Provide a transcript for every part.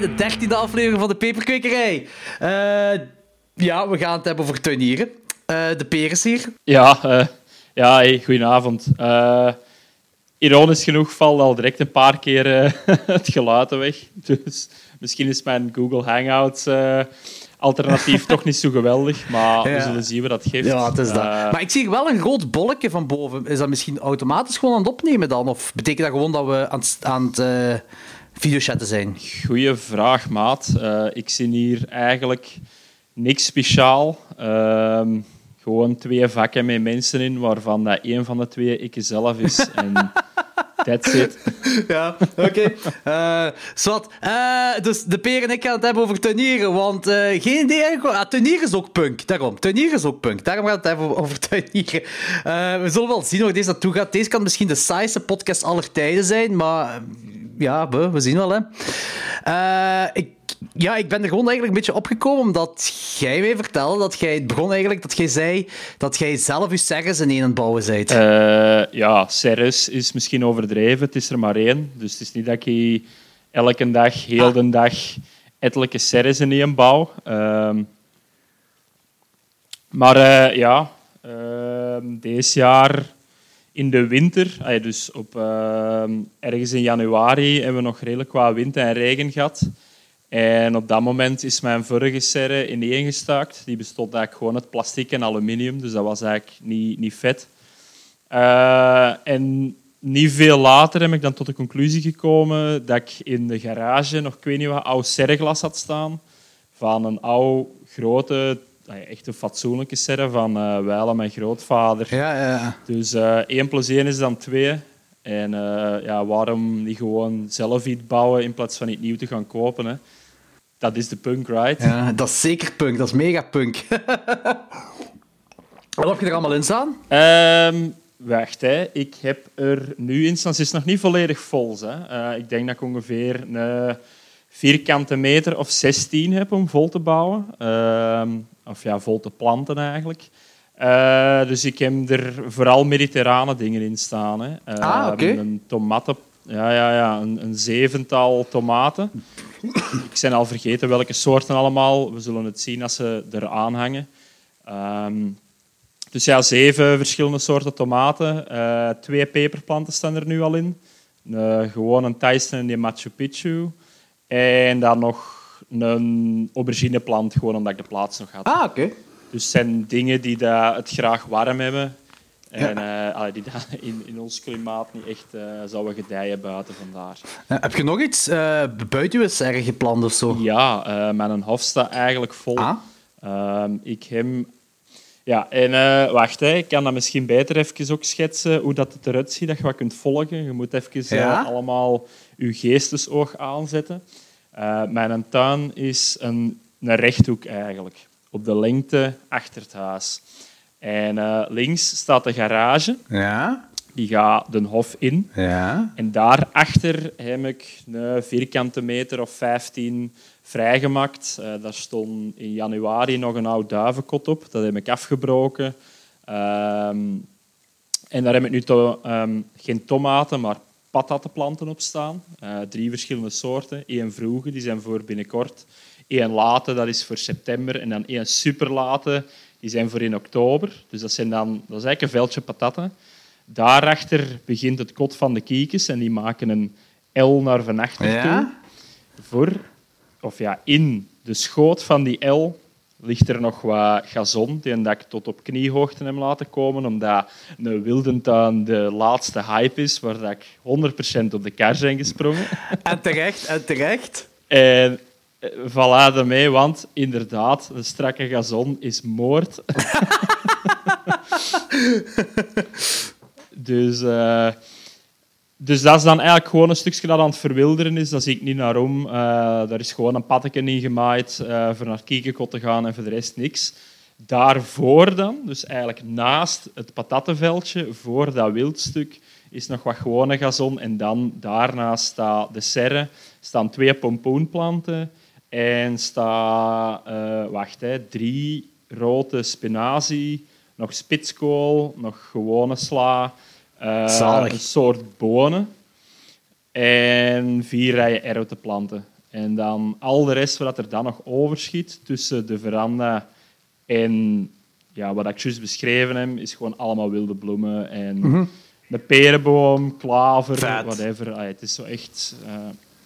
bij de dertiende aflevering van de Peperkwekerij. Eh, ja, we gaan het hebben over tuinieren. Eh, de peer is hier. Ja, eh, ja hey, goedenavond. Ironisch genoeg valt al direct een paar keer het geluid weg. Dus misschien is mijn Google Hangouts alternatief toch niet zo geweldig. Maar we zullen zien wat dat geeft. Ja, het is dat. Maar ik zie wel een groot bolletje van boven. Is dat misschien automatisch gewoon aan het opnemen dan? Of betekent dat gewoon dat we aan aan het eh, videochatten zijn? Goeie vraag, maat. Eh, ik zie hier eigenlijk niks speciaal. Ehm, gewoon twee vakken met mensen in, waarvan dat één van de twee ik zelf is. en that's it. Ja, oké. Eh, zwart. Eh, dus de peer en ik gaan het hebben over tuinieren, want geen idee eigenlijk. Ah, tuinieren is ook punk, daarom. Tuinieren is ook punk, daarom gaat het hebben over tuinieren. We zullen wel zien hoe deze naartoe gaat. Deze kan misschien de saaiste podcast aller tijden zijn, maar eh, ja, we, we zien wel, hè. Eh, ik, ja, ik ben er gewoon eigenlijk een beetje opgekomen omdat jij mij vertelde dat jij... Het begon eigenlijk dat jij zei dat jij zelf je serres in het bouwen bent. Eh, ja, Ceres is misschien overdreven. Het is er maar één. Dus het is niet dat ik elke dag, heel Ah. de dag, ettelijke Ceres in één bouw. Ehm, maar eh, ja, ehm, deze jaar in de winter, dus op, ehm, ergens in januari, hebben we nog redelijk qua wind en regen gehad. En op dat moment is mijn vorige serre ineengestaakt. Die bestond eigenlijk gewoon uit plastic en aluminium, dus dat was eigenlijk niet, niet vet. Eh, en niet veel later heb ik dan tot de conclusie gekomen dat ik in de garage nog ik wat oud serreglas had staan. Van een oude, grote, echt een fatsoenlijke serre van Wijlen, mijn grootvader. Ja, ja. Dus eh 1 plus 1 is dan 2. En eh, ja, waarom niet gewoon zelf iets bouwen in plaats van iets nieuw te gaan kopen? Hè? Dat is de punk, right? Ja, dat is zeker punk, dat is mega punk. Wat heb je er allemaal in staan? Ehm, wacht, hè. ik heb er nu het is nog niet volledig vol. Hè. Ik denk dat ik ongeveer een vierkante meter of 16 heb om vol te bouwen. Ehm, of ja, vol te planten eigenlijk. Eh, dus ik heb er vooral mediterrane dingen in staan. Hè. Eh, Ah, oké. Een tomaten, ja, ja, ja, een, een zevental tomaten. ik ben al vergeten welke soorten allemaal. We zullen het zien als ze er aanhangen. Ehm, dus ja, zeven verschillende soorten tomaten. Eh, twee peperplanten staan er nu al in. Gewoon een Tyson en die Machu Picchu. En dan nog een aubergineplant, gewoon omdat ik de plaats nog had. Ah, oké. Dus het zijn dingen die dat het graag warm hebben. En eh, die in, in ons klimaat niet echt eh, zouden gedijen buiten vandaar. Eh, heb je nog iets uh, buiten je serre gepland of zo? Ja, mijn hof staat eigenlijk vol. Ah? Uh, ik heb... Ja, en wacht, hè, ik kan dat misschien beter even ook schetsen hoe dat het eruit ziet, dat je wat kunt volgen. Je moet even ja? allemaal je geestesoog aanzetten. Uh, mijn tuin is een, een rechthoek eigenlijk, op de lengte achter het huis. En uh, links staat de garage. Ja. Die gaat de hof in. Ja. En daarachter heb ik een vierkante meter of 15 vrijgemaakt. Uh, daar stond in januari nog een oud duivenkot op. Dat heb ik afgebroken. Um, en daar heb ik nu to um, geen tomaten, maar patattenplanten op staan. Uh, drie verschillende soorten. Eén vroege, die zijn voor binnenkort. Eén late, dat is voor september. En dan één superlate, die zijn voor in oktober. Dus dat, zijn dan, dat is eigenlijk een veldje patatten. Daarachter begint het kot van de kiekens en die maken een L naar van achter ja? toe. Voor, of ja, in de schoot van die L ligt er nog wat gazon, die dat ik tot op kniehoogte heb laten komen, omdat een wildentuin de laatste hype is, waar dat ik 100% op de kar zijn gesprongen. En terecht, en terecht. En voilà daarmee, want inderdaad, een strakke gazon is moord. dus, uh, dus dat is dan eigenlijk gewoon een stukje dat aan het verwilderen is. Daar zie ik niet naar om. Uh, daar is gewoon een paddetje in gemaaid uh, voor naar Kiekenkot te gaan en voor de rest niks. Daarvoor dan, dus eigenlijk naast het patattenveldje, voor dat wildstuk, is nog wat gewone gazon. En dan daarnaast staat de serre, staan twee pompoenplanten en staat, uh, wacht, hè, drie rode spinazie, nog spitskool, nog gewone sla, uh, een soort bonen. en vier rijen erwtenplanten. En dan al de rest wat er dan nog overschiet tussen de veranda en ja, wat ik juist beschreven heb, is gewoon allemaal wilde bloemen en een perenboom, klaver, Vet. whatever. Het is zo echt... eh,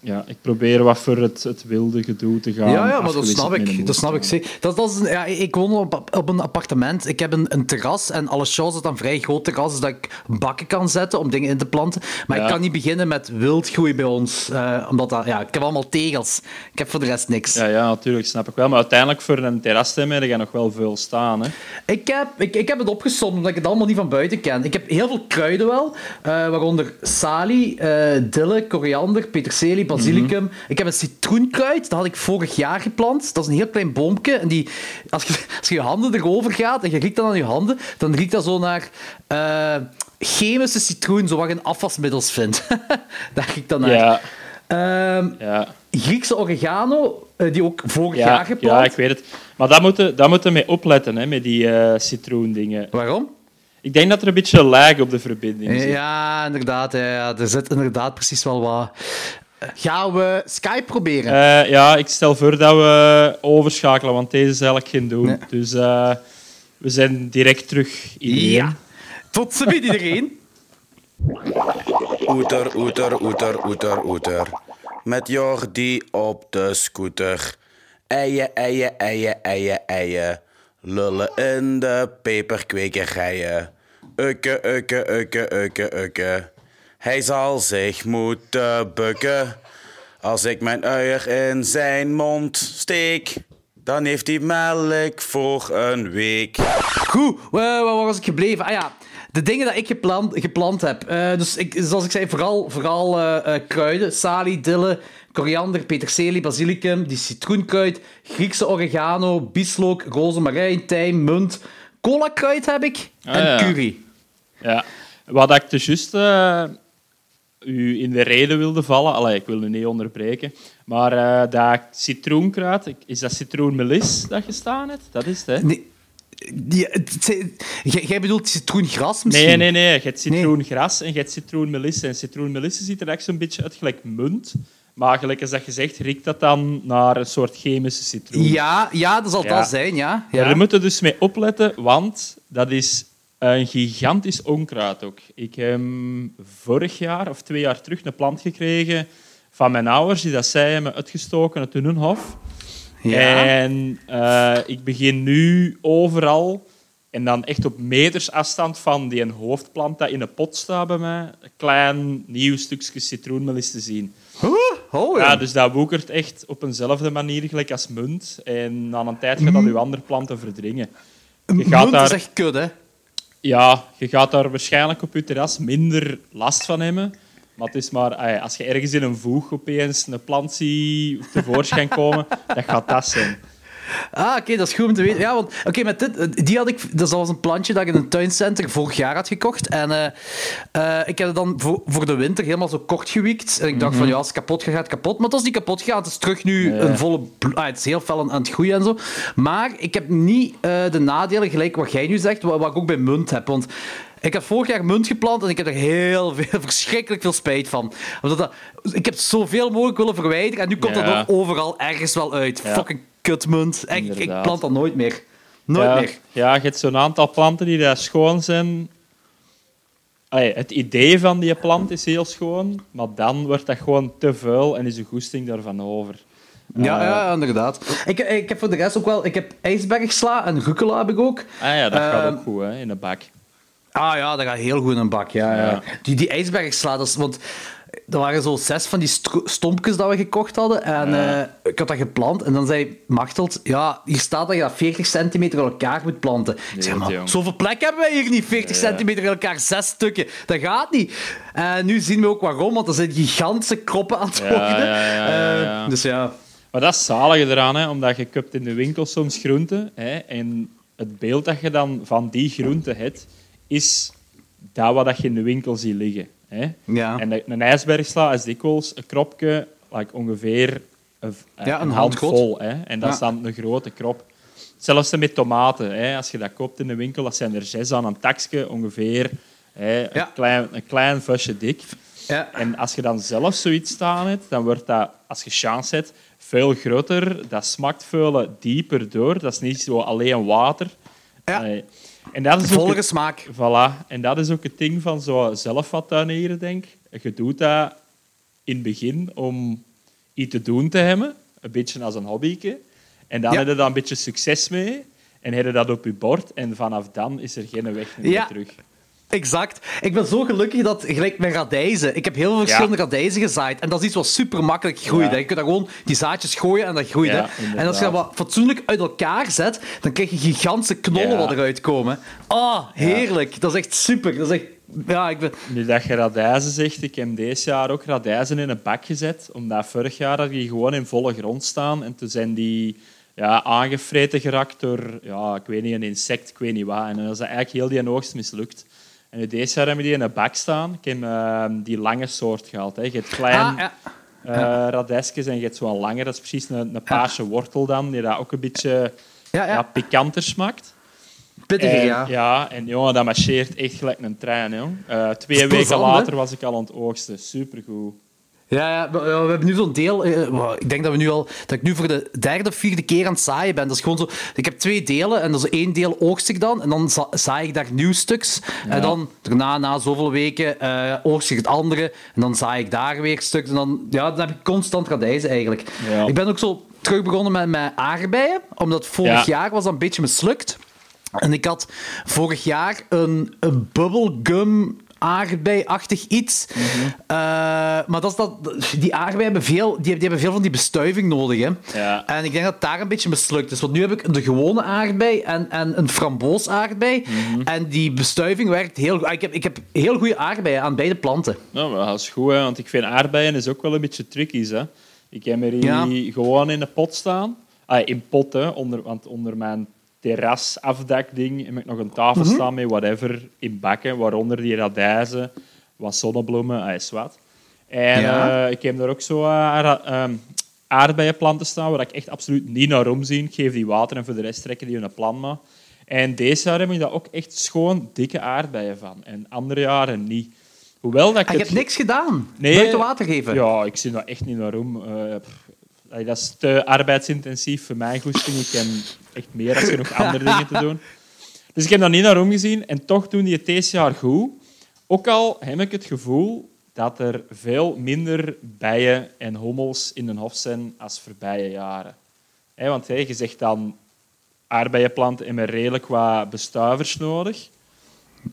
ja, ik probeer wat voor het, het wilde gedoe te gaan. Ja, ja, maar dat snap een ik. Dat snap ik zeker. Dat, dat is een, ja, ik woon op, op een appartement. Ik heb een, een terras en alle shows is dan vrij groot terras, dus dat ik bakken kan zetten om dingen in te planten. Maar Ja. ik kan niet beginnen met wildgroei bij ons, eh, omdat dat, ja, ik heb allemaal tegels. Ik heb voor de rest niks. Ja, ja, natuurlijk, snap ik wel. Maar uiteindelijk voor een terras te hebben, heb je nog wel veel staan. Hè? Ik, heb, ik, ik heb het opgesomd omdat ik het allemaal niet van buiten ken. Ik heb heel veel kruiden wel, eh, waaronder salie, eh dille, koriander, peterselie, basilicum. Ik heb een citroenkruid, dat had ik vorig jaar geplant. Dat is een heel klein boompje. En die, als, je, als je je handen erover gaat en je riekt dat aan je handen, dan riekt dat zo naar eh, chemische citroen, zo wat je in afwasmiddels vindt. Daar riekt dat naar. Ja, Ehm, ja. Griekse oregano, eh, die ook vorig Ja, jaar geplant. ja, ik weet het. Maar daar moeten daar moeten mee opletten, hè, met die eh citroendingen. Waarom? Ik denk dat er een beetje lag op de verbinding zit. Ja, inderdaad. Ja. Er zit inderdaad precies wel wat. Gaan we Skype proberen? Eh, ja, ik stel voor dat we overschakelen, want deze is eigenlijk geen doen. Nee. Dus eh, we zijn direct terug. Iedereen. ja. Tot ziens iedereen. Oeter, oeter, oeter, oeter, oeter. Met Jordi op de scooter. Eien, eien, eien, eien, eien. Lullen in de peperkwekerijen. Ukke, ukke, ukke, ukke, ukke. Hij zal zich moeten bukken. Als ik mijn uier in zijn mond steek, dan heeft hij melk voor een week. Goed, eh, waar was ik gebleven? Ah ja, de dingen dat ik geplant, geplant heb. Eh, dus ik, zoals ik zei, vooral, vooral eh, kruiden. Salie, dille, koriander, peterselie, basilicum, die citroenkruid, Griekse oregano, bieslook, rozemarijn, tijm, munt. Cola-kruid heb ik. Ah, en ja. curry. Ja. Wat ik dus juist eh, u in de reden wilde vallen, allee, ik wil u niet onderbreken, maar eh, dat citroenkruid, is dat citroenmelis dat je staan hebt? Dat is het, hè? Nee, die, jij, bedoelt citroengras misschien? Nee, nee, nee. Je hebt citroengras en je hebt citroenmelisse. En citroenmelisse ziet er echt zo'n beetje uit gelijk munt. Maar gelijk als dat je zegt, riekt dat dan naar een soort chemische citroen. Ja, ja, dat zal Ja. dat zijn, ja. Ja, daar moeten we dus mee opletten, want dat is een gigantisch onkruid ook. Ik heb vorig jaar of twee jaar terug een plant gekregen van mijn ouders, die dat zij hebben uitgestoken uit hun hof. Ja. En eh, ik begin nu overal, en dan echt op meters afstand van die een hoofdplant dat in een pot staat bij mij, een klein nieuw stukje citroenmelis te zien. Oeh, oh, ja. Ja, dus dat woekert echt op eenzelfde manier gelijk als munt. En na een tijd gaat dat uw andere planten verdringen. Je gaat Munt daar, is echt kut, hè. Ja, je gaat daar waarschijnlijk op je terras minder last van hebben. Maar het is maar, ja, als je ergens in een voeg opeens een plant ziet tevoorschijn komen, dat gaat dat zijn. Ah, oké, dat is goed om te weten. Ja, want oké, met dit, eh, die had ik, dat was een plantje dat ik in een tuincenter vorig jaar had gekocht. En eh, eh, ik heb het dan voor, voor de winter helemaal zo kort gewiekt. En ik dacht van, ja, als het kapot gaat, gaat het kapot. Maar het is niet kapot gegaan. Het is terug nu Mhm. Een volle... Ah, het is heel fel aan, het groeien en zo. Maar ik heb niet de nadelen, gelijk wat jij nu zegt, wat, wat ik ook bij munt heb. Want ik heb vorig jaar munt geplant en ik heb er heel veel, verschrikkelijk veel spijt van. Omdat dat, ik heb zoveel mogelijk willen verwijderen en nu komt Ja. dat overal ergens wel uit. Ja. Fucking kutmunt. Ik, plant dat nooit meer. Nooit ja, meer. Ja, je hebt zo'n aantal planten die daar schoon zijn. Allee, het idee van die plant is heel schoon, maar dan wordt dat gewoon te vuil en is de goesting daarvan over. Ja, Eh, ja, inderdaad. Ik, ik heb voor de rest ook wel... Ik heb ijsbergsla en rucola heb ik ook. Ah ja, dat gaat Ehm, ook goed hè, in een bak. Ah ja, dat gaat heel goed in een bak. Ja, ja. Ja. Die, die ijsbergsla, dat is... Want er waren zo zes van die stompjes dat we gekocht hadden. En Ja. eh, ik had dat geplant. En dan zei Machteld... Ja, hier staat dat je dat 40 centimeter elkaar moet planten. ik zeg, maar zoveel plek hebben wij hier niet. 40 Ja. centimeter elkaar, zes stukken. Dat gaat niet. En nu zien we ook waarom. Want er zijn gigantische kroppen aan het worden. ja, Eh, dus ja... Maar dat is zalig eraan, hè, omdat je koopt in de winkel soms groenten. Hè, en het beeld dat je dan van die groenten hebt, is dat wat je in de winkel ziet liggen. Hè. Ja. En de- een ijsbergsla is dikwijls een kropje, like ongeveer een, Ja, een een hand handvol. Hè. En dat Ja. is dan een grote krop. Zelfs met tomaten. Hè. Als je dat koopt in de winkel, dat zijn er zes aan een takje ongeveer. Hè, Ja. een, klein, een klein vusje dik. Ja. En als je dan zelf zoiets staan hebt, dan wordt dat, als je chance hebt, veel groter. Dat smaakt veel dieper door. Dat is niet zo alleen water. Ja. En dat is het- smaak. Voilà. En dat is ook het ding van zo zelf wat tuinieren, denk. Je doet dat in het begin om iets te doen te hebben. Een beetje als een hobbyke. En dan Ja. heb je daar een beetje succes mee. En heb je dat op je bord. En vanaf dan is er geen weg meer Ja. terug. Exact. Ik ben zo gelukkig dat, gelijk met radijzen, ik heb heel veel verschillende radijzen gezaaid. En dat is iets wat super makkelijk groeit. Ja. Je kunt daar gewoon die zaadjes gooien en dat groeit. Ja. En als je dat wat fatsoenlijk uit elkaar zet, dan krijg je gigantische knollen wat eruit komen. Ah, heerlijk. Dat is echt super. Dat is echt... Ja, ik ben... Nu dat je radijzen zegt, ik heb deze jaar ook radijzen in een bak gezet. Omdat vorig jaar die gewoon in volle grond staan. En toen zijn die ja, aangevreten geraakt door, ja, ik weet niet, een insect, ik weet niet wat. En dan is dat eigenlijk heel die oogst mislukt. En nu deze jaar hebben we die in een bak staan. Ik heb eh, die lange soort gehaald. Hè. Je hebt klein Ah, ja. eh radijsjes en je hebt zo'n lange. Dat is precies een, een paarse wortel dan, die dat ook een beetje Ja, ja. ja, pikanter smaakt. Pittiger, En, ja. ja, en jongen, dat marcheert echt gelijk een trein. Jong. Eh, twee weken later was ik al aan het oogsten. Supergoed. Ja, ja, we, we hebben nu zo'n deel. eh, ik denk dat, we nu al, dat ik nu voor de derde of vierde keer aan het zaaien ben. Dat is gewoon zo. Ik heb twee delen en dat is één deel oogst ik dan. En dan za- zaai ik daar nieuw stuks. En dan daarna, na zoveel weken, eh oogst ik het andere. En dan zaai ik daar weer stuks. En dan, ja, dan heb ik constant radijzen eigenlijk. Ja. Ik ben ook zo terug begonnen met, met aardbeien. Omdat vorig Ja. jaar was dat een beetje mislukt. En ik had vorig jaar een, een bubblegum aardbei-achtig iets. Eh, maar dat is dat, die aardbeien hebben veel, die, die hebben veel van die bestuiving nodig. Hè? Ja. En ik denk dat daar een beetje mislukt is. Want nu heb ik de gewone aardbei en, en een framboos-aardbei. Mhm. En die bestuiving werkt heel goed. Ik heb, ik heb heel goede aardbeien aan beide planten. Nou, maar dat is goed, hè, want ik vind aardbeien is ook wel een beetje tricky. Hè. Ik heb er hier Ja. gewoon in een pot staan. Ah, in pot, hè, onder, want onder mijn terrasafdakding heb ik nog een tafel Mhm. staan met whatever in bakken, waaronder die radijzen, wat zonnebloemen, ah, is wat. En Ja. eh, ik heb er ook zo eh, ehm, aardbeienplanten staan waar ik echt absoluut niet naar omzie. Ik geef die water en voor de rest trekken die een plan maar. En deze jaar heb ik daar ook echt schoon dikke aardbeien van. En andere jaren niet. Hoewel dat ik En je het- hebt niks gedaan. Nee. Buiten water geven. Ja, ik zie daar echt niet naar om. Dat is te arbeidsintensief voor mijn goesting. Ik heb echt meer als genoeg andere dingen te doen. Dus ik heb daar niet naar omgezien. En toch doen die het deze jaar goed. Ook al heb ik het gevoel dat er veel minder bijen en hommels in de hof zijn als voorbije jaren. Hè, want hè, je zegt dan aardbeienplanten hebben redelijk wat bestuivers nodig.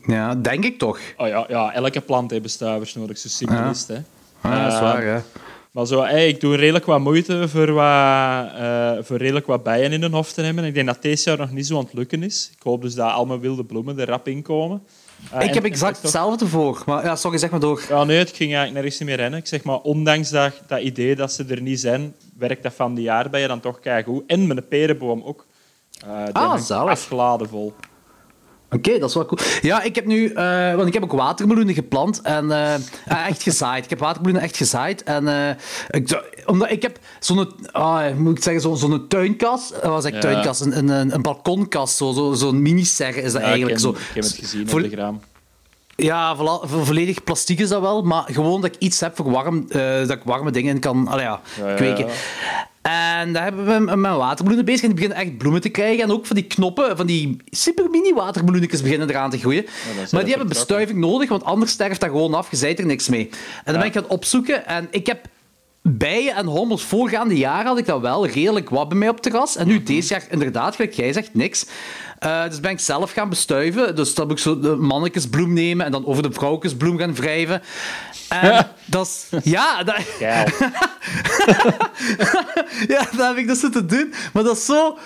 Ja, denk ik toch. Oh ja, ja elke plant heeft bestuivers nodig, zo simpel Ja. is het. Hè. Ah, dat is Eh, waar, ja. Maar zo, hey, ik doe redelijk wat moeite voor, wat, eh, voor redelijk wat bijen in de hof te hebben. Ik denk dat deze jaar nog niet zo aan het lukken is. Ik hoop dus dat al mijn wilde bloemen er rap in komen. Eh, Ik en- heb exact hetzelfde voor. Maar ja, sorry, zeg maar door. Ja, nee, het ging eigenlijk nergens meer rennen. Ik zeg maar, ondanks dat, dat idee dat ze er niet zijn, werkt dat van die aardbeien dan toch goed. En mijn perenboom ook. Die Ah, zalig. afgeladen vol. Oké, dat is wel cool. Ja, ik heb nu... eh, want ik heb ook watermeloenen geplant en eh, eh, echt gezaaid. Ik heb watermeloenen echt gezaaid. En eh, ik, omdat ik heb zo'n... ah, moet ik zeggen, zo- zo'n tuinkast. Dat was echt Ja. tuinkast. Een, een, een balkonkast. Zo'n zo, zo'n mini-serre is dat Ja, eigenlijk. ik, zo. heb, ik heb het gezien op de gram. Ja, vo- vo- volledig plastiek is dat wel. Maar gewoon dat ik iets heb voor warm... dat ik warme dingen in kan allee, ja, kweken. ja. En daar hebben we met mijn waterbloemen bezig. En die beginnen echt bloemen te krijgen. En ook van die knoppen, van die super mini waterbloemetjes beginnen eraan te groeien. maar die hebben bestuiving nodig, want anders sterft dat gewoon af. Je zijt er niks mee. En dan ben ik gaan opzoeken. En ik heb bijen en hommels voorgaande jaren had ik dat wel redelijk wat bij mij op het terras. En nu Mhm. deze jaar inderdaad, gelijk jij zegt, niks. Eh, dus ben ik zelf gaan bestuiven. Dus dan heb ik zo de mannetjesbloem nemen en dan over de vrouwtjesbloem gaan wrijven. En dat is... Ja, dat, ja, dat heb ik dus zitten doen. Maar dat is zo...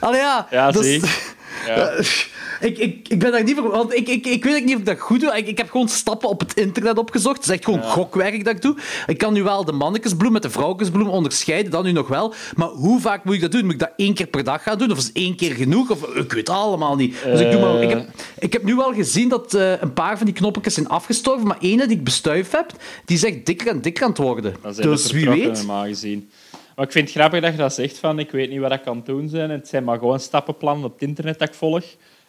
Allee, ja. Ja, dat is- zie. Ja. Ik, ik, ik ben daar niet voor... Want ik, ik, ik weet niet of ik dat goed doe. Ik, ik heb gewoon stappen op het internet opgezocht. Het is echt gewoon gokwerk dat ik doe. Ik kan nu wel de mannetjesbloem met de vrouwtjesbloem onderscheiden. Dat nu nog wel. Maar hoe vaak moet ik dat doen? Moet ik dat één keer per dag gaan doen? Of is één keer genoeg? Of, ik weet het allemaal niet. Dus ik, doe maar, ik, heb, ik heb nu wel gezien dat eh, een paar van die knoppetjes zijn afgestorven. Maar ene die ik bestuift heb, die is echt dikker en dikker aan het worden. Dus wie weet. normaal gezien. Maar ik vind het grappig dat je dat zegt van ik weet niet wat ik kan doen zijn. Het zijn maar gewoon stappenplannen op het internet dat ik volg.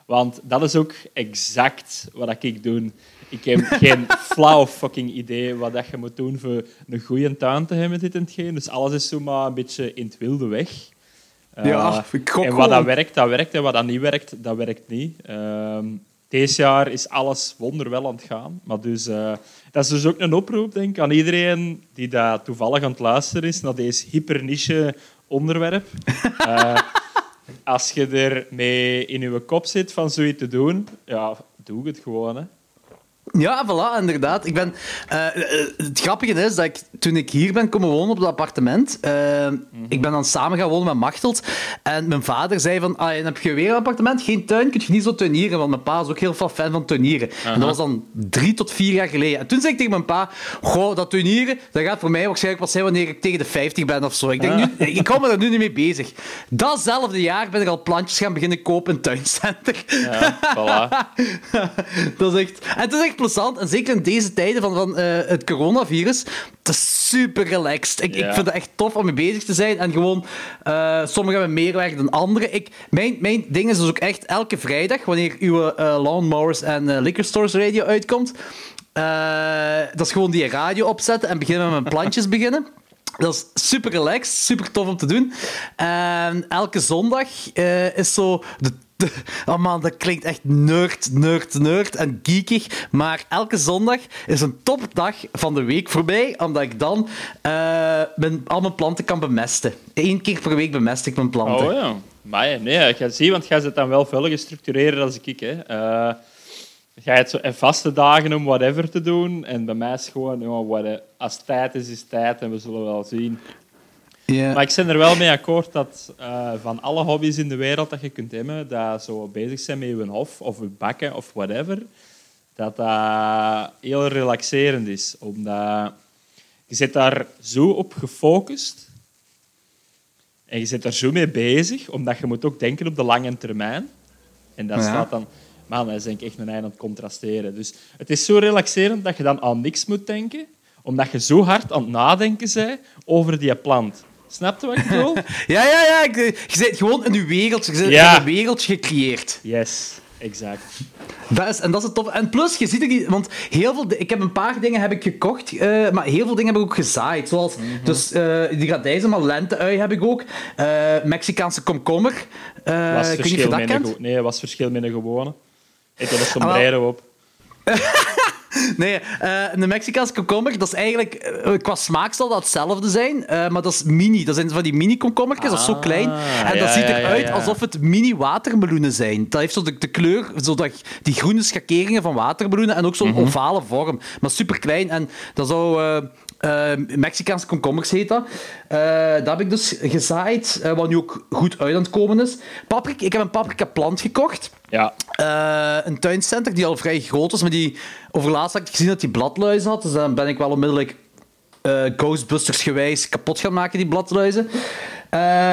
Want dat is ook exact wat ik doe. Ik heb geen flauw fucking idee wat dat je moet doen voor een goede tuin te hebben, dit en hetgeen. Dus alles is zomaar een beetje in het wilde weg. Ja, Uh, ik en wat dat werkt, dat werkt. En wat dat niet werkt, dat werkt niet. Ehm deze jaar is alles wonderwel aan het gaan. Maar dus, eh, dat is dus ook een oproep denk ik, aan iedereen die daar toevallig aan het luisteren is naar deze hyperniche onderwerp. Eh, als je er mee in je kop zit van zoiets te doen, ja, doe het gewoon. Hè. Ja, voilà, inderdaad. Ik ben, eh, eh, het grappige is dat ik, toen ik hier ben komen wonen op het appartement, eh, ik ben dan samen gaan wonen met Machteld. En mijn vader zei van, ah, heb je weer een appartement? Geen tuin? Kun je niet zo tuinieren? Want mijn pa is ook heel veel fan van tuinieren. En dat was dan drie tot vier jaar geleden. En toen zei ik tegen mijn pa, goh, dat tuinieren, dat gaat voor mij waarschijnlijk pas zijn wanneer ik tegen de 50 ben of zo. Ik denk, nu, ik hou me er nu niet mee bezig. Datzelfde jaar ben ik al plantjes gaan beginnen kopen in tuincenter. Ja, voilà. dat is echt... En het is echt plezant. En zeker in deze tijden van, van eh, het coronavirus. Het is super relaxed. Ik, Ja. ik vind het echt tof om mee bezig te zijn. En gewoon... eh sommigen hebben meer werk dan anderen. Ik, mijn, mijn ding is dus ook echt elke vrijdag, wanneer uw eh lawnmowers en liquor stores radio uitkomt, dat is gewoon die radio opzetten en beginnen met mijn plantjes beginnen. Dat is super relaxed, super tof om te doen. En elke zondag is zo. De- oh man, dat klinkt echt nerd, nerd, nerd en geekig. Maar elke zondag is een topdag van de week voorbij, omdat ik dan eh, mijn, al mijn planten kan bemesten. Eén keer per week bemest ik mijn planten. Oh ja. Maar nee, ik ga zien, want jij zit dan wel veel gestructureerder als ik. Hè. Eh, ga je het zo vaste dagen om whatever te doen. En bij mij is gewoon, ja, what- als het tijd is, is tijd en we zullen wel zien. Maar ik ben er wel mee akkoord dat eh, van alle hobby's in de wereld dat je kunt hebben, dat zo bezig zijn met je hof of je bakken of whatever, dat dat heel relaxerend is. Omdat je zit daar zo op gefocust en je zit daar zo mee bezig, omdat je moet ook denken op de lange termijn. En dat Ja. staat dan... Man, dat is denk ik echt een eind aan het contrasteren. Dus het is zo relaxerend dat je dan aan niks moet denken, omdat je zo hard aan het nadenken bent over die plant. Snap je wat ik bedoel? ja, ja, ja. ik- Je zit gewoon in je wereldje. Je zit Ja. in een wereldje gecreëerd. Yes, exact. Dat is, en dat is het tof. En plus, je ziet er niet... Want heel veel... Ik heb een paar dingen heb ik gekocht, eh, maar heel veel dingen heb ik ook gezaaid. Zoals... Dus eh, die radijzen, maar lenteui heb ik ook. Eh, Mexicaanse komkommer. Eh, Was verschil gewo- nee, was verschil met een gewone. Ik heb een Ah, sombrero op. Nee, eh een Mexicaanse komkommer, dat is eigenlijk... eh, qua smaak zal dat hetzelfde zijn, eh, maar dat is mini. Dat zijn van die mini-komkommertjes, dat is zo Ah, klein. En dat ziet eruit ja, ja. alsof het mini-watermeloenen zijn. Dat heeft zo de, de kleur, zo dat, die groene schakeringen van watermeloenen en ook zo'n Mhm. ovale vorm. Maar super klein. En dat zou... eh, Mexicaanse komkommers heet dat. Eh, dat heb ik dus gezaaid, eh, wat nu ook goed uit aan het komen is. Paprika, ik heb een paprika plant gekocht. Ja. Een tuincenter die al vrij groot was, maar die overlaatst had ik gezien dat die bladluizen had. Dus dan ben ik wel onmiddellijk Ghostbusters gewijs kapot gaan maken, die bladluizen.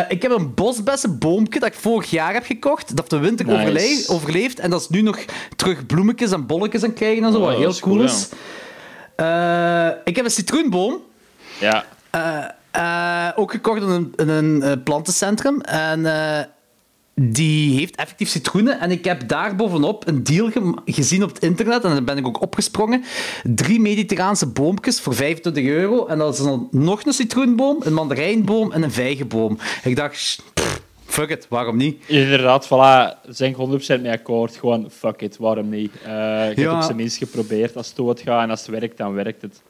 Ik heb een bosbessenboompje dat ik vorig jaar heb gekocht. Dat heeft de winter Nice. overleefd. En dat is nu nog terug bloemetjes en bolletjes aan krijgen en zo, Oh, wat dat heel is cool cool, Eh, ik heb een citroenboom. Ja. Eh, eh, ook gekocht in een, in een plantencentrum. En die heeft effectief citroenen. En ik heb daar bovenop een deal gezien op het internet. En daar ben ik ook opgesprongen. Drie mediterraanse boompjes voor 25 euro. En dat is dan nog een citroenboom, een mandarijnboom en een vijgenboom. Ik dacht, pff, fuck it, waarom niet? Inderdaad, voilà. Zijn ik 100% mee akkoord. Gewoon, fuck it, waarom niet? Eh je hebt Ja. op zijn minst geprobeerd. Als het doodgaat en als het werkt, dan werkt het.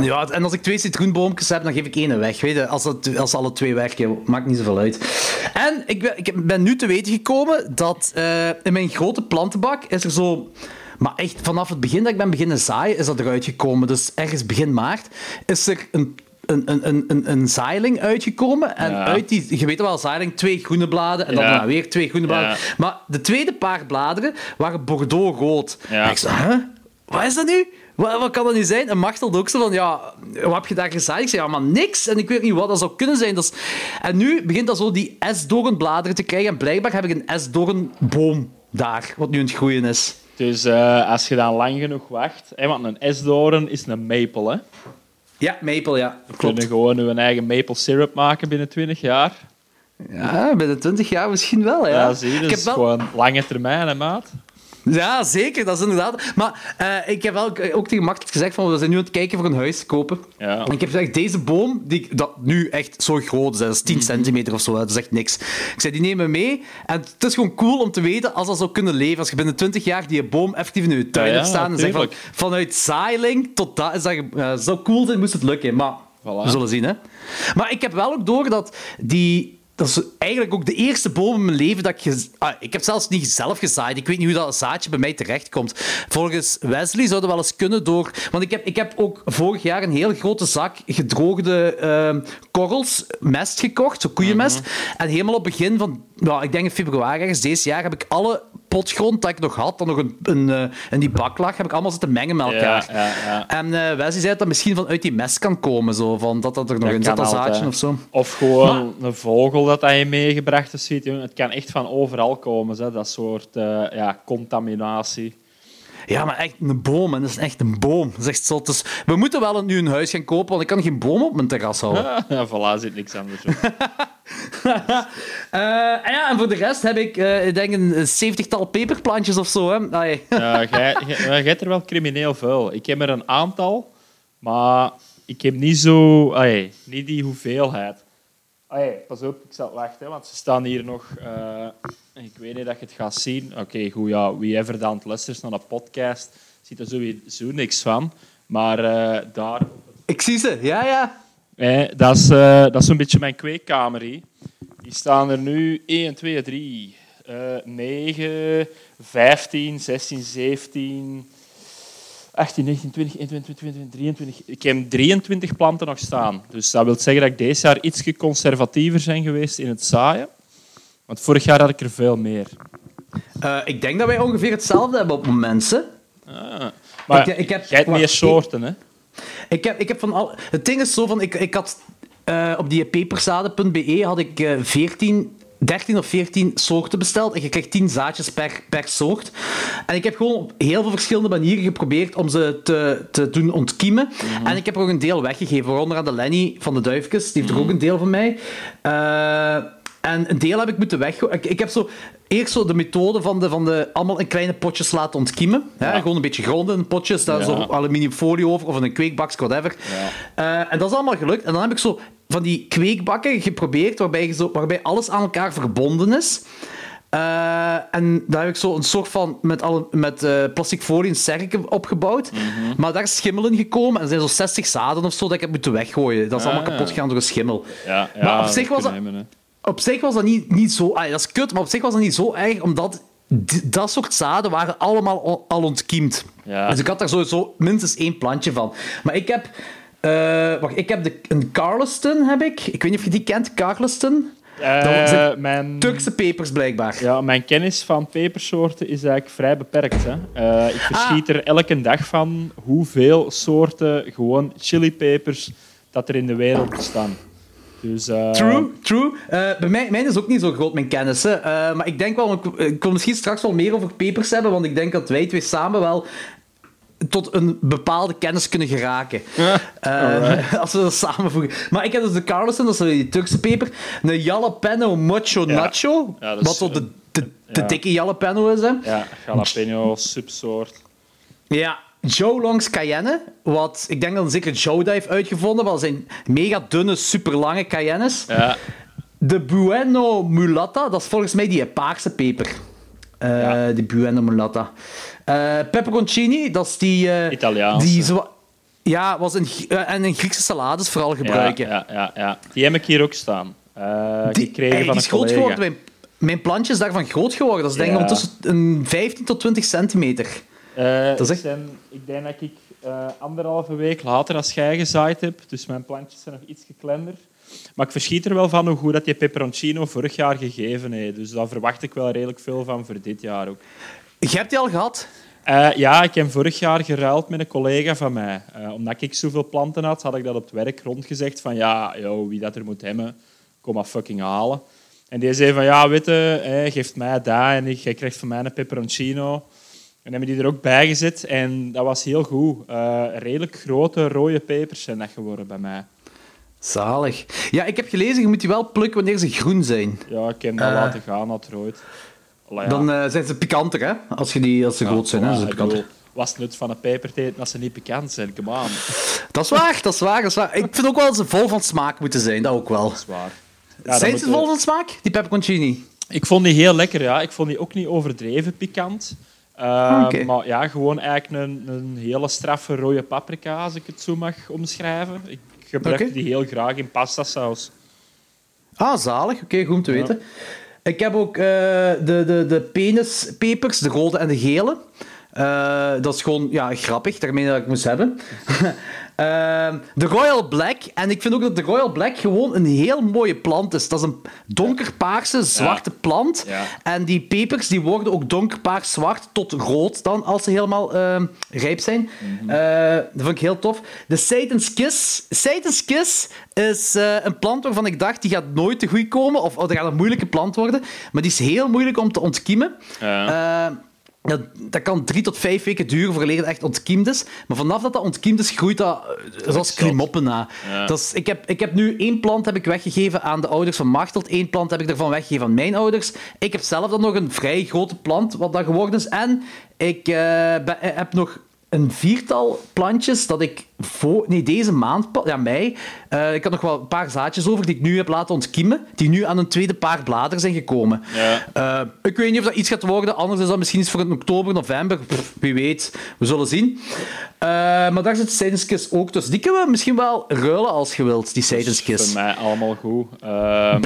Ja, en als ik twee citroenboompjes heb, dan geef ik één weg. Weet je, als, dat, als alle twee werken, maakt niet zoveel uit. En ik ben, ik ben nu te weten gekomen dat eh, in mijn grote plantenbak is er zo... Maar echt, vanaf het begin dat ik ben beginnen zaaien, is dat eruit gekomen. Dus ergens begin maart is er een, een, een, een, een, zaailing uitgekomen. En Ja. uit die... Je weet wel, zaailing, twee groene bladen. En dan Ja. weer twee groene bladen. Ja. Maar de tweede paar bladeren waren bordeaux-rood. En ik zei, huh? Wat is dat nu? Wat, wat kan dat nu zijn? En ook zo van, ja, wat heb je daar gezaaid? Ik zei, ja, maar niks. En ik weet niet wat dat zou kunnen zijn. Dat is... En nu begint dat zo die S-doornbladeren te krijgen. En blijkbaar heb ik een S-doornboom daar, wat nu aan het groeien is. Dus eh, als je dan lang genoeg wacht... Hè, want een esdoorn is een maple, hè. Ja, maple, ja. We kunnen gewoon een eigen maple syrup maken binnen 20 jaar. Ja, binnen 20 jaar misschien wel, ja. Ja, zie je, ik dat heb is wel... gewoon lange termijn, hè, maat. Ja, zeker, dat is inderdaad. Maar uh, ik heb wel ook tegen gezegd van we zijn nu aan het kijken voor een huis te kopen. Ja. En ik heb gezegd, deze boom, die dat nu echt zo groot is, dat is 10 Mhm. centimeter of zo, dat is echt niks. Ik zei, die nemen we mee. En het is gewoon cool om te weten als dat zou kunnen leven. Als je binnen 20 jaar die boom effectief in je tuin Ja, hebt staan en zegt van, vanuit zaailing tot dat, is dat uh, zou cool zijn, moest het lukken. Maar Voilà. we zullen zien, hè. Maar ik heb wel ook door dat die... Dat is eigenlijk ook de eerste boom in mijn leven dat ik... Ah, ik heb zelfs niet zelf gezaaid. Ik weet niet hoe dat zaadje bij mij terechtkomt. Volgens Wesley zou dat wel eens kunnen door... Want ik heb, ik heb ook vorig jaar een heel grote zak gedroogde ehm, korrels, mest gekocht, zo koeienmest. En helemaal op het begin van... Nou, ik denk in februari ergens deze jaar heb ik alle potgrond dat ik nog had, dat nog een, een, eh, in die bak lag, heb ik allemaal zitten mengen met elkaar. Ja, ja, ja. En eh Wesley zei dat dat misschien vanuit die mest kan komen, zo, van dat dat er nog in zit, dat zaadje of zo. Of gewoon een vogel dat hij meegebracht is. Je. Het kan echt van overal komen, dat soort eh, ja, contaminatie. Ja, maar echt een boom, en dat is echt een boom. Dat is echt zo. Dus we moeten wel nu een huis gaan kopen, want ik kan geen boom op mijn terras houden. ja, voilà, zit niks anders op. Eh, en ja, en voor de rest heb ik, eh, ik denk, een zeventigtal peperplantjes of zo. Hè. Allee. Ja, jij, jij, jij hebt er wel crimineel veel. Ik heb er een aantal, maar ik heb niet zo... Allee, niet die hoeveelheid. Allee, pas op, ik zal wachten, want ze staan hier nog... eh, ik weet niet dat je het gaat zien. Oké, goed, ja, wie ever dan aan het luisteren is naar een podcast, ziet er sowieso niks van. Maar eh, daar... Ik zie ze, ja, ja. Eh, dat is, eh, dat is zo'n beetje mijn kweekkamer. hier. Die staan er nu 1, 2, 3, eh 9, 15, 16, 17, 18, 19, 20, 21, 22, 23. Ik heb 23 planten nog staan. Dus dat wil zeggen dat ik deze jaar iets conservatiever ben geweest in het zaaien. Want vorig jaar had ik er veel meer. Eh, ik denk dat wij ongeveer hetzelfde hebben op mensen. Ah. Maar Ik- ik heb- jij hebt meer soorten, hè? Ik heb, ik heb van al... Het ding is zo van... Ik, ik had eh, op die peperzaden.be had ik eh 14... 13 of 14 soorten besteld en je krijgt 10 zaadjes per, per soort. En ik heb gewoon op heel veel verschillende manieren geprobeerd om ze te, te doen ontkiemen. En ik heb er ook een deel weggegeven, waaronder aan de Lenny van de Duifkes. Die heeft er ook een deel van mij. Eh, en een deel heb ik moeten weggooien. Ik, ik heb zo eerst zo de methode van de, van de allemaal in kleine potjes laten ontkiemen. Hè? Ja. Gewoon een beetje gronden in potjes, daar Ja. zo aluminiumfolie over of een kweekbakje, whatever. Eh, en dat is allemaal gelukt. En dan heb ik zo van die kweekbakken geprobeerd waarbij, je zo, waarbij alles aan elkaar verbonden is. Eh, en daar heb ik zo een soort van met, alle, met eh, plastic folie een cirkel opgebouwd. Mhm. Maar daar is schimmel in gekomen. En er zijn zo 60 zaden of zo dat ik heb moeten weggooien. Dat is allemaal Ah. kapot gegaan door een schimmel. Ja, ja Maar op zich was dat Op zich was dat niet, niet zo... Ah, dat is kut, maar op zich was dat niet zo erg, omdat dat soort zaden waren allemaal al, ontkiemd. Ja. Dus ik had daar sowieso minstens één plantje van. Maar ik heb... eh, wacht, ik heb de, een Carleston, heb ik. Ik weet niet of je die kent, Carleston. Dat zijn mijn... Turkse pepers, blijkbaar. Ja, mijn kennis van pepersoorten is eigenlijk vrij beperkt. Hè. Eh, ik verschiet er elke dag van hoeveel soorten gewoon chilipepers dat er in de wereld bestaan. Dus, eh, True, true. Eh, bij mij, mijn is ook niet zo groot, mijn kennis. hè. Eh, maar ik denk wel, ik, ik wil misschien straks wel meer over pepers hebben, want ik denk dat wij twee samen wel tot een bepaalde kennis kunnen geraken. Eh, als we dat samenvoegen. Maar ik heb dus de Carlson, dat is die Turkse peper. Een jalapeno macho Ja. nacho. Ja, dat is wat zo de, de, de ja. dikke jalapeno is. Hè. Ja, jalapeno subsoort. Ja, Joe Longs Cayenne. Wat ik denk dat zeker Joe dat heeft uitgevonden. Want dat zijn mega dunne, super lange Cayennes. Ja, De Bueno Mulatta, dat is volgens mij die paarse peper. Eh Ja. Die Bueno Mulatta. Eh pepperoncini, dat is die... eh, Italiaanse. Die ja, was eh, en in Griekse salades vooral gebruiken. Ja, ja, ja. Die heb ik hier ook staan. Eh, Die, gekregen hey, van een is groot geworden. Mijn, mijn plantje is daarvan groot geworden. Dat is denk ik ondertussen een 15 tot 20 centimeter. Eh, Dat is ik, echt- ben- ik denk dat ik eh, anderhalve week later als jij gezaaid heb, dus mijn plantjes zijn nog iets kleiner. Maar ik verschiet er wel van hoe goed dat je peperoncino vorig jaar gegeven heeft. Dus daar verwacht ik wel redelijk veel van voor dit jaar ook. Je hebt die al gehad? Eh, ja, ik heb vorig jaar geruild met een collega van mij. Omdat ik zoveel planten had, had ik dat op het werk rondgezegd van ja, yo, wie dat er moet hebben, kom maar fucking halen. En die zei van ja, eh, geeft mij dat en ik- jij krijgt van mij een peperoncino. En hebben die er ook bij gezet en dat was heel goed. Eh, redelijk grote rode pepers zijn dat geworden bij mij. Zalig. Ja, ik heb gelezen, je moet die wel plukken wanneer ze groen zijn. Ja, ik heb dat Eh. laten gaan, dat rood. Ja. Dan eh, zijn ze pikanter, hè? Als, je die, als ze groot zijn, hè? Ja, Zijn ze pikanter. het nut van een peper te eten als ze niet pikant zijn? Come on, Dat is waar, dat is waar, dat is waar. Ik vind ook wel dat ze vol van smaak moeten zijn, dat ook wel. dat is waar. Ja, zijn ze vol van smaak, die pepperoncini? Ik vond die heel lekker, ja. Ik vond die ook niet overdreven pikant. Ah, oké. Maar ja, gewoon eigenlijk een, een hele straffe rode paprika, als ik het zo mag omschrijven. Ik gebruik die heel graag in pastasaus. Ah, zalig. Oké, goed om te weten. Ik heb ook eh, de, de, de penispepers, de rode en de gele. Eh, dat is gewoon ja, grappig, daarmee dat ik moest hebben. Ehm, de Royal Black. En ik vind ook dat de Royal Black gewoon een heel mooie plant is. Dat is een donkerpaarse, zwarte plant. Ja. En die pepers die worden ook donkerpaars zwart tot rood dan, als ze helemaal ehm, rijp zijn. Eh, dat vind ik heel tof. De Satan's Kiss. Satan's Kiss is eh, een plant waarvan ik dacht, die gaat nooit te goed komen. Of dat gaat een moeilijke plant worden. Maar die is heel moeilijk om te ontkiemen. Ja. Dat, dat kan drie tot vijf weken duren voordat het echt ontkiemd is. Maar vanaf dat dat ontkiemd is, groeit dat eh, zoals klimoppen na. Ja. Dat is, ik, heb, ik heb nu één plant heb ik weggegeven aan de ouders van Machteld. Eén plant heb ik ervan weggegeven aan mijn ouders. Ik heb zelf dan nog een vrij grote plant, wat dat geworden is. En ik eh, ben- eh, heb nog een viertal plantjes dat ik voor, nee, deze maand, ja, mei, eh, ik had nog wel een paar zaadjes over die ik nu heb laten ontkiemen, die nu aan een tweede paar bladeren zijn gekomen. Ja. Eh, ik weet niet of dat iets gaat worden, anders is dat misschien iets voor in oktober, november, Pff, wie weet, we zullen zien. Eh, maar daar zit Seidenskis ook tussen. Die kunnen we misschien wel ruilen als je wilt, die Seidenskis. Voor mij allemaal goed. Ehm,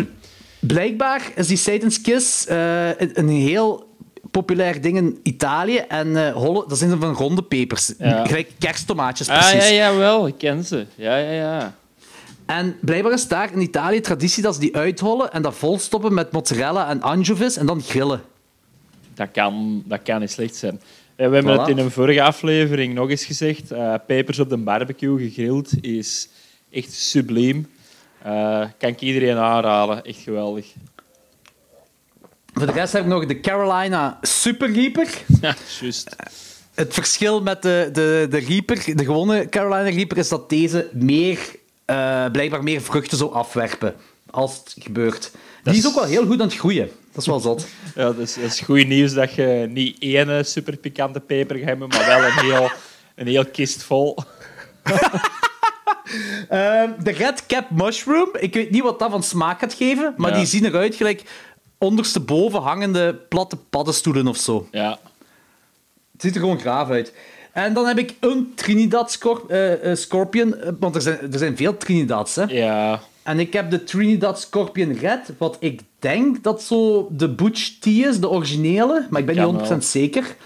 Blijkbaar is die een een heel populair ding in Italië. En eh holle, dat zijn van ronde pepers. Ja. Gelijk kersttomaatjes, ah, precies. ja, ja, wel. Ik ken ze. Ja, ja, ja. En blijkbaar is daar in Italië traditie dat ze die uithollen en dat volstoppen met mozzarella en anchovies en dan grillen. Dat kan, dat kan niet slecht zijn. Eh, We hebben Voilà. het in een vorige aflevering nog eens gezegd. eh, pepers op de barbecue gegrild is echt subliem. Kan ik iedereen aanraden. Echt geweldig. Voor de rest heb ik nog de Carolina Super Reaper. Ja, juist. Het verschil met de, de, de Reaper, de gewone Carolina Reaper, is dat deze meer, eh, blijkbaar meer vruchten zou afwerpen. Als het gebeurt. Die is ook wel heel goed aan het groeien. Dat is wel zot. Ja, dat is, dat is goed nieuws dat je niet één eh, super pikante peper gaat hebben, maar wel een heel, een heel kist vol. De Red Cap Mushroom. Ik weet niet wat dat van smaak gaat geven, maar Ja. die zien eruit gelijk ondersteboven hangende platte paddenstoelen of zo. Ja. Het ziet er gewoon graaf uit. En dan heb ik een Trinidad eh, eh, Scorpion, eh, want er zijn, er zijn veel Trinidads, hè. Ja. En ik heb de Trinidad Scorpion Red, wat ik denk dat zo de Butch Tea is, de originele, maar ik ben niet 100% zeker.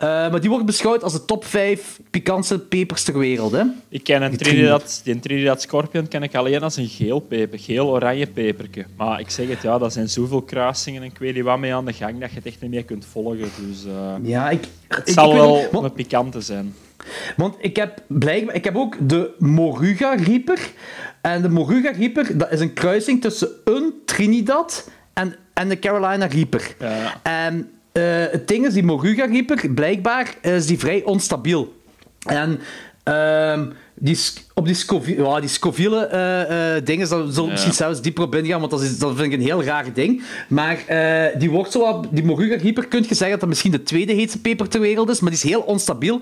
Eh, maar die wordt beschouwd als de top 5 pikantste pepers ter wereld, hè. Ik ken een Trinidad, die Trinidad Scorpion ken ik alleen als een geel peper, geel-oranje peperke. Maar ik zeg het, ja, dat zijn zoveel kruisingen en ik weet niet wat mee aan de gang dat je het echt niet meer kunt volgen. Dus eh, Ja, ik... het ik- zal ik wel niet, want- een pikante zijn. Want ik heb, blijkbaar, ik heb ook de Moruga Reaper. En de Moruga Reaper, dat is een kruising tussen een Trinidad en, en de Carolina Reaper. Ja. En eh, het ding is, die Moruga Reaper, blijkbaar is die vrij onstabiel. En ehm, die, op die, Scoville, ja, die Scoville eh, eh, dingen, daar zullen Ja. misschien zelfs dieper op ingaan, want dat, is, dat vind ik een heel raar ding. Maar eh, die wordt zo, wat- die Moruga Reaper, kun je zeggen dat dat misschien de tweede heetste peper ter wereld is, maar die is heel onstabiel.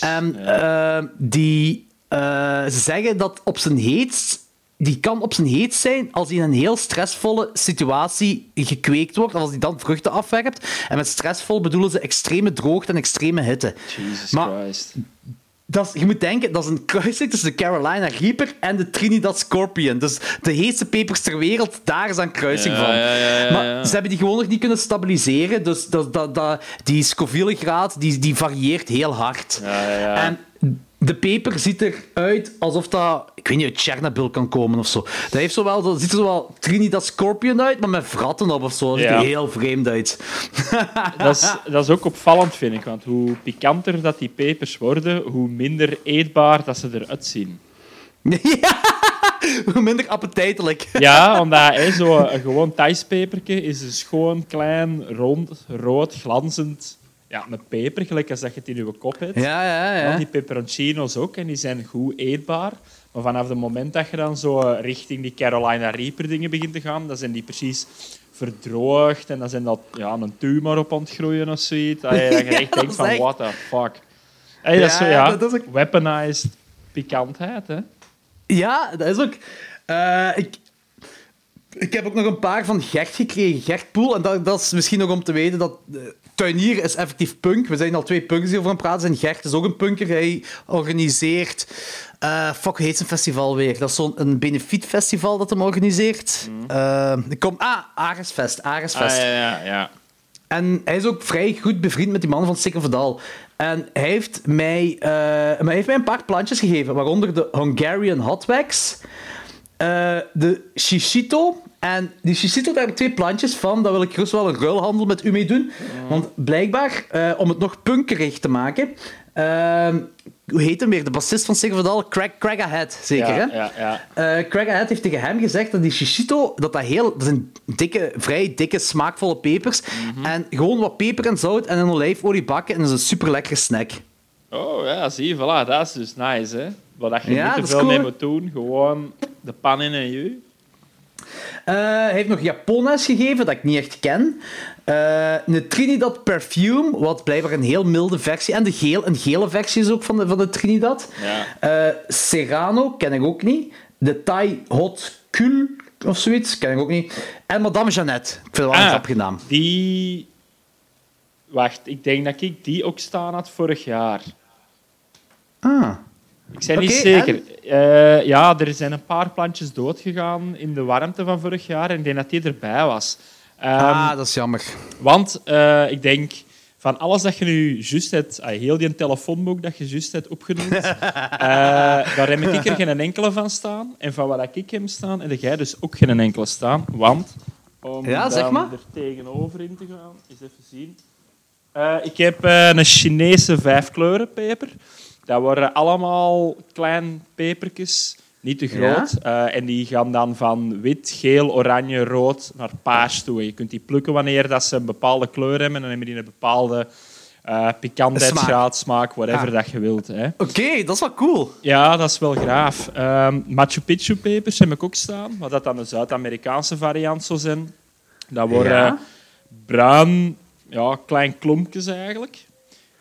En eh, die, eh, ze zeggen dat op zijn heetst, die kan op zijn heetst zijn als hij in een heel stressvolle situatie gekweekt wordt, of als hij dan vruchten afwerpt. En met stressvol bedoelen ze extreme droogte en extreme hitte. Jesus Maar- Christ. Dat is, je moet denken, dat is een kruising tussen de Carolina Reaper en de Trinidad Scorpion. Dus de heetste pepers ter wereld, daar is een kruising Ja, van. ja, ja, ja, maar ze hebben die gewoon nog niet kunnen stabiliseren. Dus dat, dat, dat, die Scoville-graad die, die varieert heel hard. Ja, ja, ja. En de peper ziet eruit alsof dat, ik weet niet, uit Chernobyl kan komen of zo. Dat, heeft zowel, dat ziet er zowel Trinidad Scorpion uit, maar met vratten op of zo. Dat ziet er Ja. heel vreemd uit. Dat is, dat is ook opvallend, vind ik. Want hoe pikanter dat die pepers worden, hoe minder eetbaar dat ze eruit zien. ja, hoe minder appetijtelijk. Ja, omdat hè, zo een gewoon Thais peperke is een schoon, klein, rond, rood, glanzend ja, met peper, gelijk als dat je het in je kop hebt. Ja, ja, Ja, die peperoncino's ook, en die zijn goed eetbaar. Maar vanaf het moment dat je dan zo eh, richting die Carolina Reaper dingen begint te gaan, dan zijn die precies verdroogd en dan zijn dat ja, een tumor op aan het groeien of zoiets. Dat je, echt denkt van, what the fuck. Hey, dat is zo, Ja, ja, dat is ook- weaponized pikantheid, hè. Ja, dat is ook... eh, ik, ik heb ook nog een paar van Gert gekregen, Gert Poel. En dat, dat is misschien nog om te weten dat... eh, Tuinier is effectief punk. We zijn al twee punks die over aan het praten zijn. Gert is ook een punker. Hij organiseert... eh fuck, hoe heet zijn festival weer? Dat is zo'n een benefietfestival dat hem organiseert. Eh, ik kom, ah, Aresfest. Aresfest. Ah, ja, ja, ja. En hij is ook vrij goed bevriend met die man van Stikker Verdal. En hij heeft, mij, eh, hij heeft mij een paar plantjes gegeven, waaronder de Hungarian Hot Eh, de Shishito. En die Shishito, daar heb ik twee plantjes van. Daar wil ik gerust wel een ruilhandel met u mee doen. Want blijkbaar, eh, om het nog punkerig te maken... eh, hoe heet hem weer? De bassist van Verdal? Craig, Craig Ahead, zeker, hè? ja, Craig Ahead heeft tegen hem gezegd dat die shishito, dat dat heel, dat zijn dikke, vrij dikke, smaakvolle pepers. Mhm. En gewoon wat peper en zout en een olijfolie bakken en dat is een super lekkere snack. Oh ja, zie je, voilà, dat is dus nice, hè. Wat je Ja, niet te veel cool. mee moet doen, gewoon de pan in en je. Eh, hij heeft nog Japones gegeven, dat ik niet echt ken. Eh, een Trinidad Perfume, wat blijkbaar een heel milde versie. En de geel, een gele versie is ook van de, van de Trinidad. Ja. Eh, Serrano, ken ik ook niet. De Thai Hot Kul of zoiets, ken ik ook niet. En Madame Jeannette. Ik vind het wel een Ah. grappige naam. Die... Wacht, ik denk dat ik die ook staan had vorig jaar. Ah. Ik ben niet zeker. Eh, ja, er zijn een paar plantjes doodgegaan in de warmte van vorig jaar en ik denk dat die erbij was. Ehm, ah, dat is jammer. Want eh, ik denk, van alles dat je nu juist hebt, ah, heel die telefoonboek dat je juist hebt opgenoemd, eh, daar heb ik er geen enkele van staan. En van wat ik heb staan, heb jij dus ook geen enkele staan. Want, om Ja, zeg dan maar. er tegenover in te gaan, eens even zien. Ik heb een Chinese vijfkleurenpeper. Dat worden allemaal klein pepertjes, niet te groot. Eh, en die gaan dan van wit, geel, oranje, rood naar paars toe. En je kunt die plukken wanneer dat ze een bepaalde kleur hebben. En dan hebben die een bepaalde eh pikantheidsgraad, smaak, whatever Ah. dat je wilt. Oké, dat is wel cool. Ja, dat is wel graaf. Ehm, Machu Picchu pepers heb ik ook staan, wat dat dan een Zuid-Amerikaanse variant zou zijn. Dat worden Ja. bruin, ja, klein klompjes eigenlijk.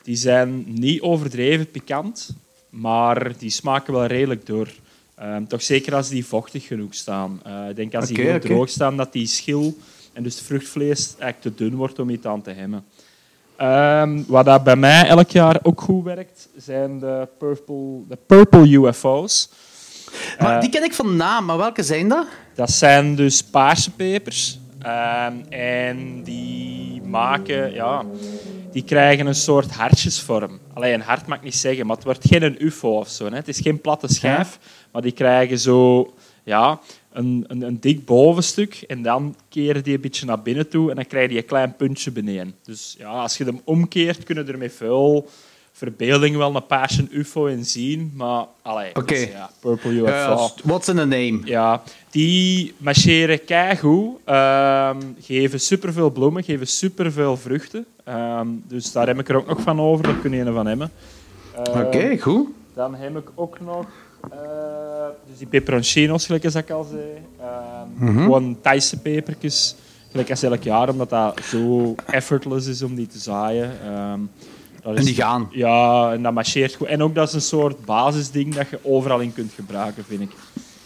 Die zijn niet overdreven pikant, maar die smaken wel redelijk door. Ehm, toch zeker als die vochtig genoeg staan. Eh, ik denk als die Oké, heel droog staan, dat die schil en dus het vruchtvlees eigenlijk te dun wordt om iets aan te hemmen. Ehm, wat dat bij mij elk jaar ook goed werkt, zijn de purple, de purple UFO's. Maar Eh, die ken ik van naam, maar welke zijn dat? dat zijn dus paarse pepers. Ehm, en die maken, ja, die krijgen een soort hartjesvorm. Alleen een hart mag ik niet zeggen, maar het wordt geen een UFO of zo. Hè. Het is geen platte schijf, maar die krijgen zo, ja, een, een, een dik bovenstuk. En dan keren die een beetje naar binnen toe en dan krijg je een klein puntje beneden. Dus ja, als je hem omkeert, kunnen er met veel verbeelding wel een paarse UFO in zien. Maar, allee, Oké. dus ja, purple UFO. Ja, what's in a name? Ja, die marcheren keigoed, ehm geven superveel bloemen, geven superveel vruchten. Ehm, dus daar heb ik er ook nog van over, daar kun je een van hebben. Ehm, Oké, goed. Dan heb ik ook nog eh, dus die peperoncino's, gelijk als ik al zei. Mhm. Gewoon Thaise pepertjes, gelijk als elk jaar, omdat dat zo effortless is om die te zaaien. En die gaan. Ja, en dat marcheert goed. En ook dat is een soort basisding dat je overal in kunt gebruiken, vind ik.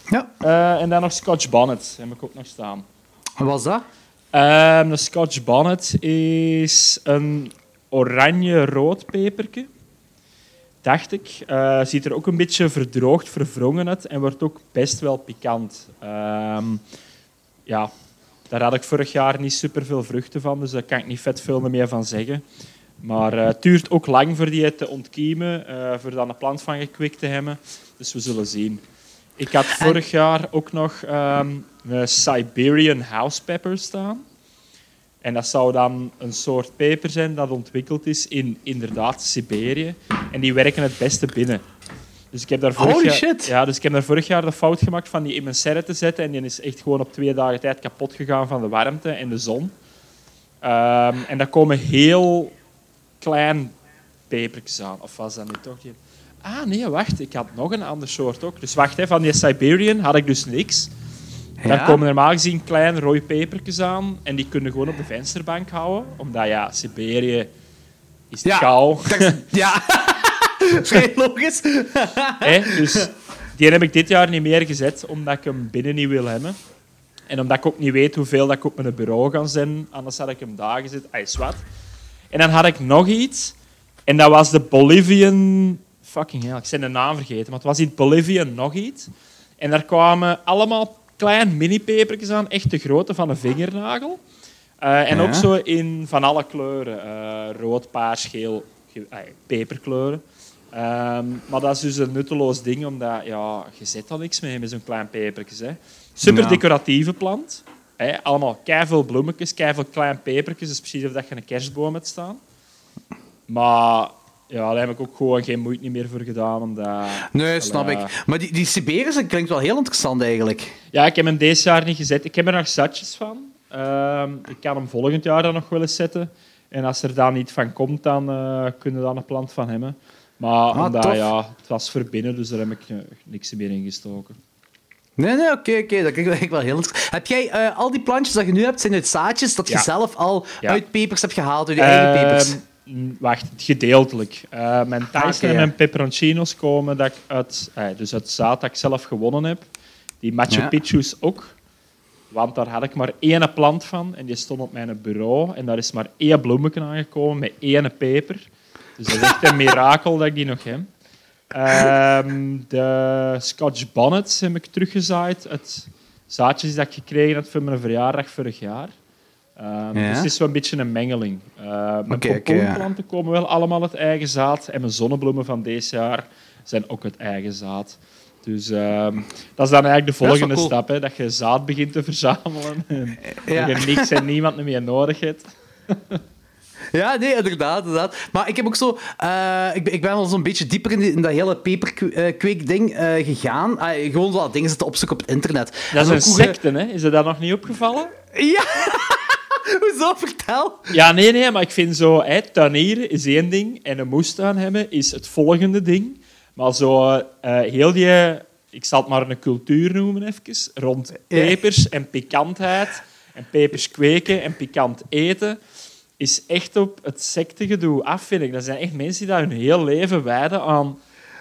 Ja. Eh, en dan nog Scotch Bonnet, heb ik ook nog staan. Wat was dat? Ehm de Scotch Bonnet is een oranje-rood peperke. Dacht ik. Eh, ziet er ook een beetje verdroogd, verwrongen uit en wordt ook best wel pikant. Ehm, ja, daar had ik vorig jaar niet superveel vruchten van, dus daar kan ik niet vet veel meer van zeggen. Maar eh, het duurt ook lang voor die te ontkiemen, eh voor dan een plant van gekwikt te hebben. Dus we zullen zien. Ik had vorig jaar ook nog ehm, een Siberian house pepper staan. En dat zou dan een soort peper zijn dat ontwikkeld is in inderdaad Siberië. En die werken het beste binnen. Dus ik heb daar vorig Holy jaar, shit. Ja, dus ik heb daar vorig jaar de fout gemaakt van die in mijn serre te zetten. En die is echt gewoon op twee dagen tijd kapot gegaan van de warmte en de zon. Ehm, en dat komen heel klein pepertjes aan. Of was dat niet toch? Die... Ah, nee, wacht. Ik had nog een ander soort ook. Dus wacht, hè, van die Siberian had ik dus niks. Daar Ja? komen normaal gezien kleine rode pepertjes aan. En die kunnen gewoon op de vensterbank houden. Omdat, ja, Siberië is Ja. kou. Ja, vrij logisch. Hè? Dus die heb ik dit jaar niet meer gezet, omdat ik hem binnen niet wil hebben. En omdat ik ook niet weet hoeveel dat ik op mijn bureau ga zijn. Anders had ik hem daar gezet. Hij is wat. En dan had ik nog iets. En dat was de Bolivian... Fucking hell, ik ben de naam vergeten. Maar het was in Bolivian nog iets. En daar kwamen allemaal klein mini-pepertjes aan. Echt de grootte van een vingernagel. Eh, en Ja. ook zo in van alle kleuren. eh, rood, paars, geel, ge- peperkleuren. Ehm, maar dat is dus een nutteloos ding, omdat ja, je zet al niks mee met zo'n klein pepertjes. Hè. Super decoratieve plant. Hè. Allemaal keiveel bloemetjes, keiveel klein pepertjes. Dus precies of dat je een kerstboom hebt staan. Maar ja, daar heb ik ook gewoon geen moeite meer voor gedaan. Omdat, Nee, snap ik. Maar die, die Siberische klinkt wel heel interessant eigenlijk. Ja, ik heb hem deze jaar niet gezet. Ik heb er nog zatjes van. Ehm, ik kan hem volgend jaar dan nog wel eens zetten. En als er dan niet van komt, dan eh, kunnen we dan een plant van hebben. Maar Ah, omdat, ja, het was voor binnen, dus daar heb ik eh, niks meer in gestoken. Nee, nee, oké, oké. Dat klinkt eigenlijk wel heel interessant. Heb jij eh, al die plantjes dat je nu hebt, zijn uit zaadjes dat je zelf al Ja. uit pepers hebt gehaald, uit je eigen pepers? Ehm, mm, wacht, gedeeltelijk. Eh, mijn Tyson oké, en mijn peperoncino's komen dat ik uit, eh, dus uit zaad dat ik zelf gewonnen heb. Die Machu Ja. Picchu's ook. Want daar had ik maar één plant van en die stond op mijn bureau. En daar is maar één bloemetje aangekomen met één peper. Dus dat is echt een mirakel dat ik die nog heb. Ehm, de Scotch Bonnets heb ik teruggezaaid uit zaadjes dat ik gekregen had voor mijn verjaardag vorig jaar. Ehm, Ja. Dus het is wel een beetje een mengeling. Eh, mijn pompoenplanten komen wel allemaal uit eigen zaad. En mijn zonnebloemen van deze jaar zijn ook uit eigen zaad. Dus ehm, dat is dan eigenlijk de volgende cool. stap. Hè, dat je zaad begint te verzamelen. En Ja. Dat je niks en niemand meer nodig hebt. Ja, nee, inderdaad, inderdaad. Maar ik heb ook zo... eh, ik, ben- ik ben wel zo'n beetje dieper in, die- in dat hele peperkweek-ding eh, gegaan. Ah, gewoon wat dingen zitten opzoeken op het internet. Dat is En een secte, hè? Is je dat nog niet opgevallen? Ja! Hoezo? Vertel. Ja, nee, nee, maar ik vind zo... Tuinieren is één ding en een moestuin hebben is het volgende ding. Maar zo eh, heel die... Ik zal het maar een cultuur noemen, even. Rond pepers en pikantheid. En pepers kweken en pikant eten. Is echt op het sectegedoe af, vind ik. Dat zijn echt mensen die daar hun heel leven wijden aan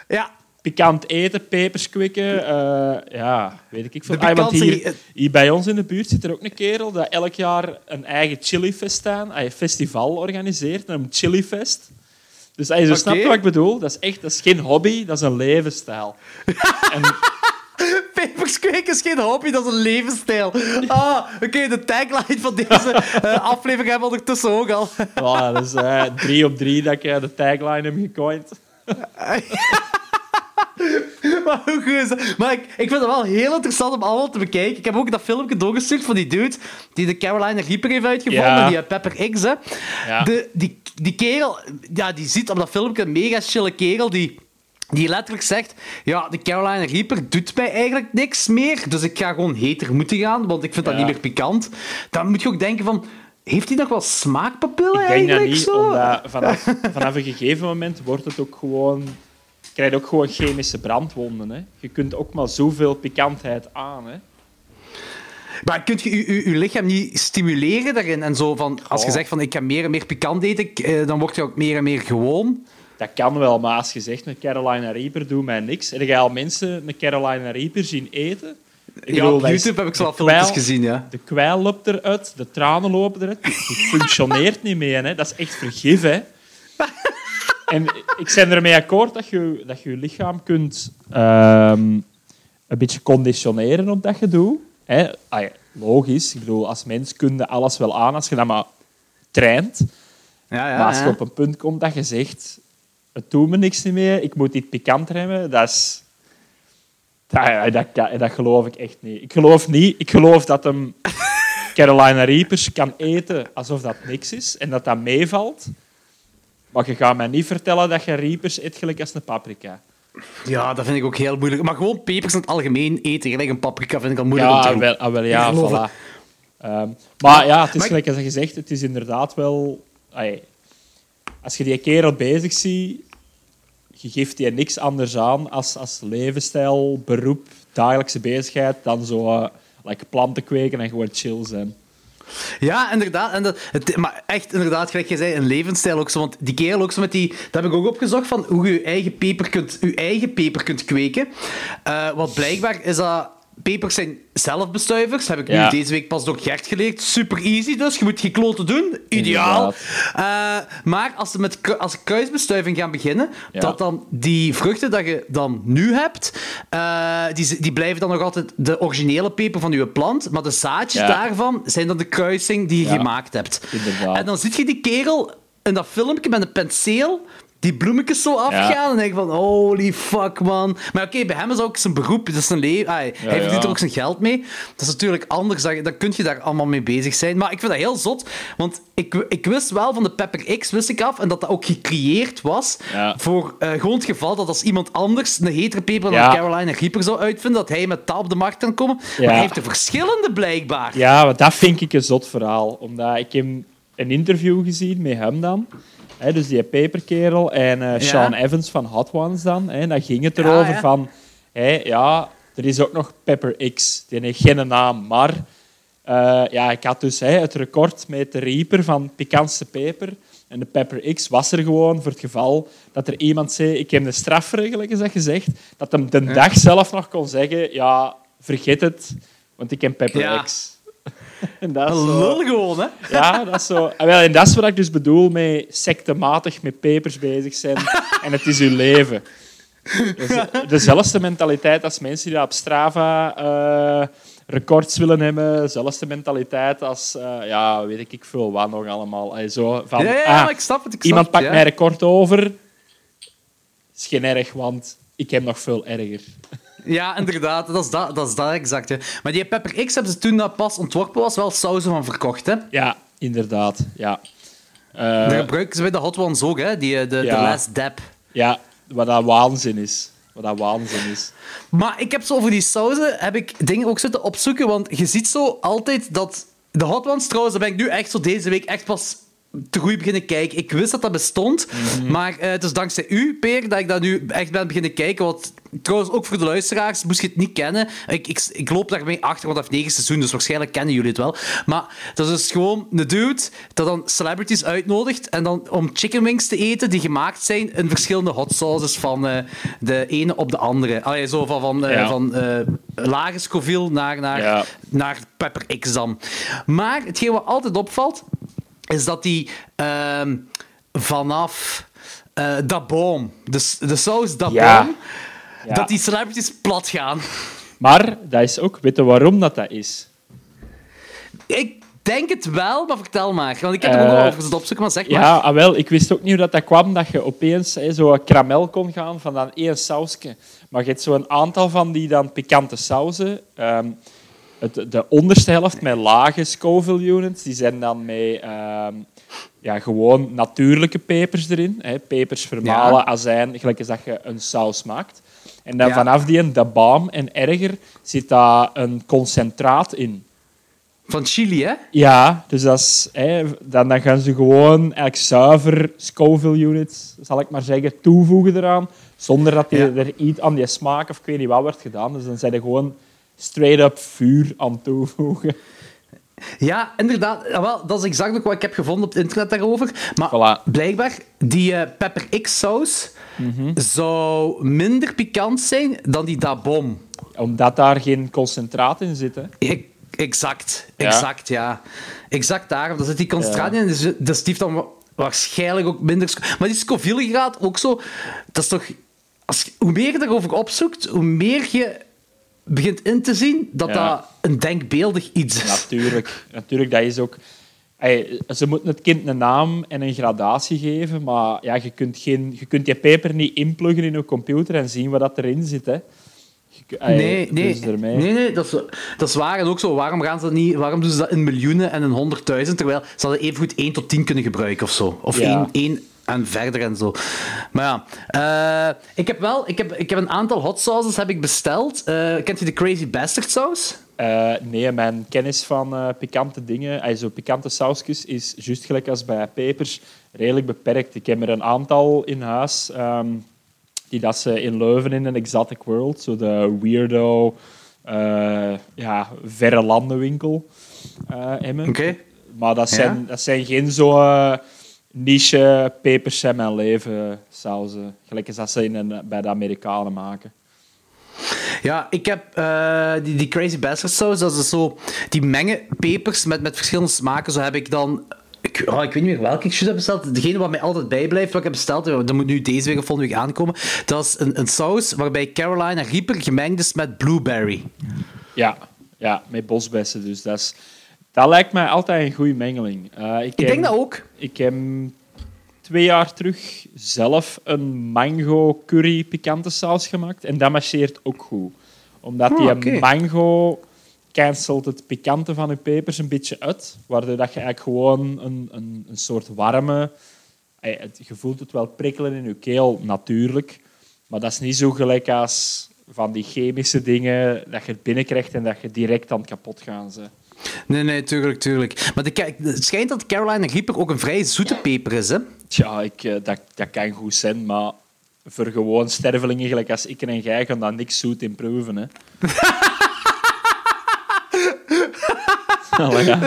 Ja, pikant eten, pepers kwikken. eh, ja, weet ik veel. Ah, want hier, hier bij ons in de buurt zit er ook een kerel dat elk jaar een eigen chilifest aan, een festival organiseert, een chilifest. Dus als je Oké. snapt wat ik bedoel, dat is echt dat is geen hobby, dat is een levensstijl. en, pepers kweken is geen hobby, dat is een levensstijl. Ah, oké, de tagline van deze eh, aflevering hebben we ondertussen ook al. voilà, dat is eh, drie op drie dat ik eh, de tagline heb gecoind. maar hoe goed is dat? Maar ik, ik vind het wel heel interessant om allemaal te bekijken. Ik heb ook dat filmpje doorgestuurd van die dude die de Carolina Reaper heeft uitgevonden, Ja. die Pepper X. Hè. Ja. De, die, die kerel, ja, die ziet op dat filmpje een mega chille kerel die, die letterlijk zegt: Ja, de Carolina Reaper doet mij eigenlijk niks meer, dus ik ga gewoon heter moeten gaan, want ik vind dat Ja. niet meer pikant. Dan moet je ook denken van. Heeft hij nog wel smaakpapillen Ik denk dat eigenlijk? niet, zo? omdat vanaf, vanaf een gegeven moment wordt het ook gewoon... Je krijgt ook gewoon chemische brandwonden. Hè. Je kunt ook maar zoveel pikantheid aan. Hè. Maar kun je je, je, je lichaam niet stimuleren daarin? En zo van, als je Goh. zegt van ik ga meer en meer pikant eten, eh, dan word je ook meer en meer gewoon. Dat kan wel, maar als je zegt een Carolina Reaper doet mij niks. Heb je al mensen een Carolina Reaper zien eten? Ik Ja, op YouTube heb ik zo de al filmpjes gezien, ja. De kwijl loopt eruit, de tranen lopen eruit. Het functioneert niet meer. Hè. Dat is echt vergif. Hè. En ik ben ermee akkoord dat je dat je, je lichaam kunt ehm, een beetje conditioneren op dat je doet. Hè. Ah ja, logisch. Ik bedoel, als mens kun je alles wel aan als je dat maar traint. Ja, ja, Maar als je ja. op een punt komt dat je zegt, het doet me niks meer, ik moet dit pikant hebben, dat is... Dat, dat, kan- dat geloof ik echt niet. Ik geloof niet. Ik geloof dat hem Carolina Reapers kan eten alsof dat niks is en dat dat meevalt. Maar je gaat mij niet vertellen dat je Reapers eet gelijk als een paprika. Ja, dat vind ik ook heel moeilijk. Maar gewoon pepers in het algemeen eten, gelijk een paprika, vind ik al moeilijk om te Ja, ah, wel, ja, voilà. Ehm, maar ja, het is Maar gelijk als je zegt, het is inderdaad wel... ai, als je die kerel bezig ziet, je geeft die niks anders aan als, als levensstijl, beroep, dagelijkse bezigheid dan zo uh, like planten kweken en gewoon chill zijn. Ja, inderdaad. En dat, het, maar echt, inderdaad, gelijk je zei, een levensstijl ook zo. Want die kerel ook zo met die... Dat heb ik ook opgezocht, van hoe je je eigen peper kunt, je eigen peper kunt kweken. Uh, want blijkbaar is dat Pepers zijn zelfbestuivers. Heb ik nu deze week pas door Gert geleerd. Super easy dus. Je moet gekloten doen. Ideaal. Uh, maar als ze met als kruisbestuiving gaan beginnen, dat dan die vruchten dat je dan nu hebt, uh, die, die blijven dan nog altijd de originele peper van je plant. Maar de zaadjes daarvan zijn dan de kruising die je gemaakt hebt. Inderdaad. En dan zit je die kerel in dat filmpje met een penseel die bloemetjes zo afgaan. En denk ik van, holy fuck, man. Maar oké, bij hem is ook zijn beroep. Dat is zijn leven. hij verdient er ook zijn geld mee. Dat is natuurlijk anders. Dan kun je daar allemaal mee bezig zijn. Maar ik vind dat heel zot. Want ik, ik wist wel van de Pepper X, wist ik af. En dat dat ook gecreëerd was. Voor uh, gewoon het geval dat als iemand anders een hetere peper dan Carolina Reaper zou uitvinden, dat hij met taal op de markt kan komen. Maar hij heeft er verschillende blijkbaar. Ja, maar dat vind ik een zot verhaal. Omdat ik heb een interview gezien met hem dan dus die peperkerel en uh, Sean Evans van Hot Ones dan. Hè, dan ging het erover van... ja, er is ook nog Pepper X. Die heeft geen naam, maar... Uh, ja, ik had dus het record met de Reaper van pikantste peper. En de Pepper X was er gewoon voor het geval dat er iemand zei... Ik heb de strafregel gezegd, dat hem de dag zelf nog kon zeggen... Ja, vergeet het, want ik heb Pepper X. En dat is lul gewoon, hè? Ja, dat is zo. En, wel, en dat is wat ik dus bedoel met sectematig met pepers bezig zijn. en het is uw leven. Dus dezelfde mentaliteit als mensen die op Strava uh, records willen hebben. Dezelfde mentaliteit als, uh, ja, weet ik veel wat nog allemaal. Allee, zo van, ja, ja, ah, ik snap het. Ik iemand pakt mijn record over. is geen erg, want ik heb nog veel erger. Ja, inderdaad. Dat is dat, dat, is dat exact. Hè. Maar die Pepper X hebben ze toen dat pas ontworpen was, wel sausen van verkocht. Hè? Ja, inderdaad. Ja. Uh, dat gebruiken ze bij de Hot Ones ook, hè? Die, eh, de, de Last Dab. Ja, wat dat waanzin is. Wat dat waanzin is. Maar ik heb zo over die sauzen heb ik dingen ook zitten opzoeken, want je ziet zo altijd dat... De Hot Ones, trouwens, daar ben ik nu echt zo deze week echt pas te goed beginnen kijken. Ik wist dat dat bestond, mhm. maar uh, het is dankzij u, Peer, dat ik dat nu echt ben beginnen kijken. Wat, trouwens, ook voor de luisteraars, moest je het niet kennen. Ik, ik, ik loop daarmee achter, want het heeft negen seizoen, dus waarschijnlijk kennen jullie het wel. Maar dat is dus gewoon een dude dat dan celebrities uitnodigt en dan om chicken wings te eten die gemaakt zijn in verschillende hot sauces van uh, de ene op de andere. Allee, zo van, van, uh, van lage Scoville naar, naar, naar Pepper X dan. Maar hetgeen wat altijd opvalt, is dat die uh, vanaf uh, dat boom, de, de saus dat boom, dat die celebrities plat gaan. Maar dat is ook, weet je waarom dat dat is? Ik denk het wel, maar vertel maar. Want ik heb er eh, over gezet opzoeken, maar zeg maar. Ja, ah, wel, ik wist ook niet hoe dat, dat kwam, dat je opeens hey, zo karamel kon gaan van dan één sausje. Maar je hebt zo'n aantal van die dan pikante sauzen. Um, het, de onderste helft met lage Scoville units, die zijn dan met uh, ja, gewoon natuurlijke pepers erin. Hè. Pepers vermalen, ja. azijn, gelijk als dat je een saus maakt. En dan vanaf die de baam en erger zit daar een concentraat in. Van chili, hè? Ja, dus dat is, hè, dan, dan gaan ze gewoon eigenlijk zuiver Scoville units, zal ik maar zeggen, toevoegen eraan, zonder dat je er iets aan die smaak of ik weet niet wat wordt gedaan. Dus dan zijn er gewoon straight-up vuur aan toevoegen. Ja, inderdaad. wel, dat is exact ook wat ik heb gevonden op het internet daarover. Maar blijkbaar, die uh, Pepper X-saus mhm. zou minder pikant zijn dan die Dabom. Omdat daar geen concentraat in zit, hè? exact, exact, ja. Exact daarom. Daar zit die concentraat in. Dus, dus die heeft dan waarschijnlijk ook minder... Maar die Scoville gaat ook zo... Dat is toch... Als, hoe meer je erover opzoekt, hoe meer je begint in te zien dat dat een denkbeeldig iets is. Natuurlijk, natuurlijk dat is ook... ze moeten het kind een naam en een gradatie geven, maar ja, je, kunt geen, je kunt je paper niet inpluggen in je computer en zien wat dat erin zit. Hè. nee, nee, nee, nee, dat is, dat is waar. En ook zo, waarom, gaan ze niet, waarom doen ze dat in miljoenen en in honderdduizend, terwijl ze hadden even goed 1 tot 10 kunnen gebruiken of zo. Of ja. 1, 1 en verder en zo. Maar ja, eh, ik heb wel ik heb, ik heb een aantal hot sauces heb ik besteld. Eh, kent u de Crazy Bastard saus? Eh, nee, mijn kennis van pikante dingen, also pikante sausjes, is juist gelijk als bij pepers redelijk beperkt. Ik heb er een aantal in huis ehm, die dat ze in Leuven in een exotic world, zo de weirdo, ja, verre landenwinkel hebben. Oké. Maar dat Ja? zijn, dat zijn geen zo niche pepers mijn leven sauzen. Gelijk als dat ze in bij de Amerikanen maken. Ja, ik heb eh, die, die Crazy Bastard saus, dat is zo... Die mengen pepers met, met verschillende smaken. Zo heb ik dan... Ik, oh, ik weet niet meer welke ik heb besteld. Degene wat mij altijd bijblijft, wat ik heb besteld, eh, dat moet nu deze week of volgende week aankomen. Dat is een, een saus waarbij Carolina Reaper gemengd is met blueberry. Ja, ja met bosbessen. Dus dat, is, dat lijkt mij altijd een goede mengeling. Eh, ik, Ik heb, denk dat ook. Ik heb twee jaar terug zelf een mango curry pikante saus gemaakt. En dat marcheert ook goed. Omdat Oh, die oké. mango cancelt het pikante van je pepers een beetje uit. Waardoor dat je eigenlijk gewoon een, een, een soort warme... eh, Je voelt het wel prikkelen in je keel, natuurlijk. Maar dat is niet zo gelijk als van die chemische dingen dat je het binnenkrijgt en dat je direct aan het kapot gaan zijn. Nee, nee, tuurlijk, tuurlijk. Maar de, het schijnt dat Carolina Reaper ook een vrij zoete peper is, hè? Tja, ik, eh, dat, dat kan goed zijn, maar voor gewoon stervelingen gelijk als ik en jij gaan dat niks zoet in proeven. Hè. Ja.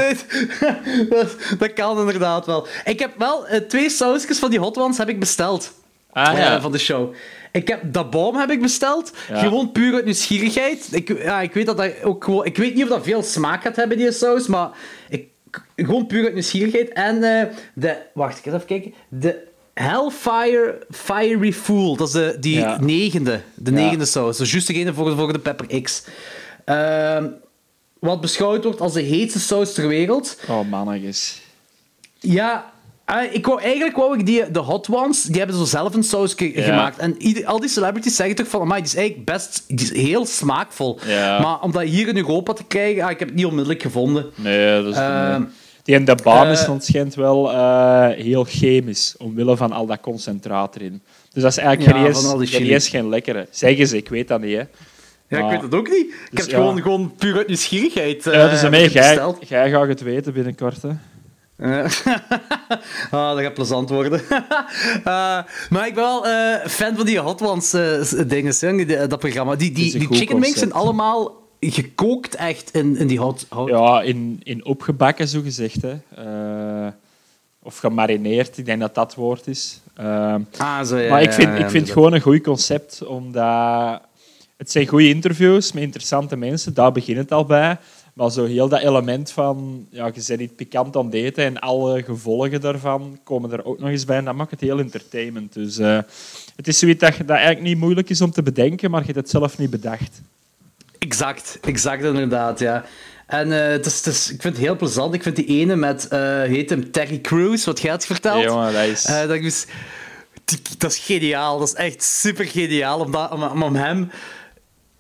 dat, dat kan inderdaad wel. Ik heb wel eh, twee sausjes van die hot ones heb ik besteld. Ah, eh, ja. van de show. Ik heb dat boom heb ik besteld. Ja. Gewoon puur uit nieuwsgierigheid. Ik, ja, ik weet dat dat ook gewoon... Ik weet niet of dat veel smaak gaat hebben, die saus, maar ik, gewoon puur uit nieuwsgierigheid. En eh, de... Wacht, ik ga even kijken. De Hellfire Fiery Fool. Dat is de, die Ja. negende. De negende saus. Dus juist degene voor, voor de Pepper X. Ehm, wat beschouwd wordt als de heetste saus ter wereld. Oh, mannetjes. Ja, eh, ik wou, eigenlijk wou ik die, de hot ones, die hebben zo zelf een saus Ja. gemaakt. En ieder- al die celebrities zeggen toch van, amai, die is eigenlijk best die is heel smaakvol. Ja. Maar om dat hier in Europa te krijgen, ah, ik heb het niet onmiddellijk gevonden. Nee, dat is... Ehm. Die en de baan is eh, ontschijnt wel eh, heel chemisch, omwille van al dat concentraat erin. Dus dat is eigenlijk Ja, geen eens, niet eens geen lekkere. Zeggen ze, ik weet dat niet. Hè. Ja, ik Maar- weet het ook niet. Ik heb het ja. gewoon, gewoon puur uit nieuwsgierigheid eh, ja, dus heb het jij, jij gaat het weten binnenkort. Hè. Eh, ah, dat gaat plezant worden. Eh, maar ik ben wel eh, fan van die Hot Ones dingen, dat programma. Die, die, die chicken wings zijn allemaal gekookt echt in, in die hot... hot Ja, in, in opgebakken, zo gezegd. Hè. Of gemarineerd, ik denk dat dat het woord is. Ah, zo, ja, maar ik vind, ja, ik vind het gewoon een goed concept, omdat het zijn goede interviews met interessante mensen, daar begint het al bij. Maar zo heel dat element van, ja, je bent niet pikant aan het eten en alle gevolgen daarvan komen er ook nog eens bij. En dat maakt het heel entertainment. Dus eh, het is zoiets dat, dat eigenlijk niet moeilijk is om te bedenken, maar je hebt het zelf niet bedacht. Exact, exact inderdaad, ja. En eh, het is, het is, ik vind het heel plezant. Ik vind die ene met, eh heet hem Terry Crews, wat jij had verteld. Ja, jongen, dat is... Dat, is, dat is geniaal. Dat is echt super geniaal om, dat, om, om hem...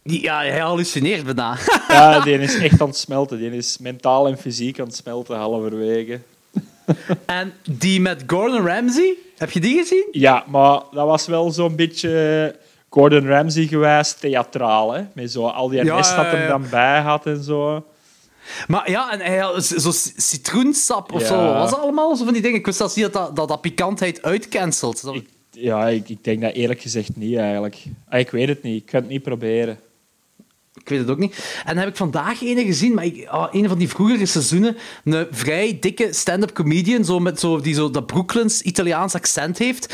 Die, ja, hij hallucineert bijna. Ja, die is echt aan het smelten. Die is mentaal en fysiek aan het smelten, halverwege. en die met Gordon Ramsay, heb je die gezien? Ja, maar dat was wel zo'n beetje Gordon Ramsay gewijs theatraal. Hè? Met zo al die Ja, dat hem dan bij had en zo. Maar ja, en hij had zo citroensap of Ja. zo. Was dat allemaal? Zo van die dingen. Ik wist zelfs niet dat dat, dat, pikantheid uitcancelt. Ik, ja, ik, ik denk dat eerlijk gezegd niet eigenlijk. Ah, ik weet het niet. Ik kan het niet proberen. Ik weet het ook niet. En dan heb ik vandaag een gezien, maar ik, ah, een van die vroegere seizoenen, een vrij dikke stand-up comedian, zo met zo, die zo dat Brooklyns Italiaans accent heeft.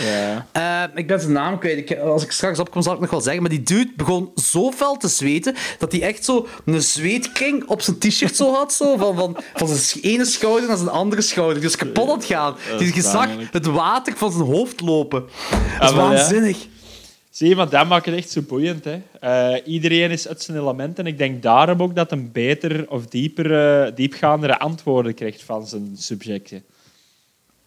Eh, ik ben zijn naam kwijt. Ik, als ik straks opkom, zal ik nog wel zeggen. Maar die dude begon zo fel te zweten, dat hij echt zo een zweetkring op zijn t-shirt zo had. Zo, van, van, van zijn ene schouder naar zijn andere schouder. Dus kapot aan het gaan. Die is je zag pijnlijk. het water van zijn hoofd lopen. Dat is Ah, ja. Zie je, maar dat maakt het echt zo boeiend. Hè? Eh, iedereen is uit zijn element. En ik denk daarom ook dat een beter of dieper, eh, diepgaandere antwoorden krijgt van zijn subjecten.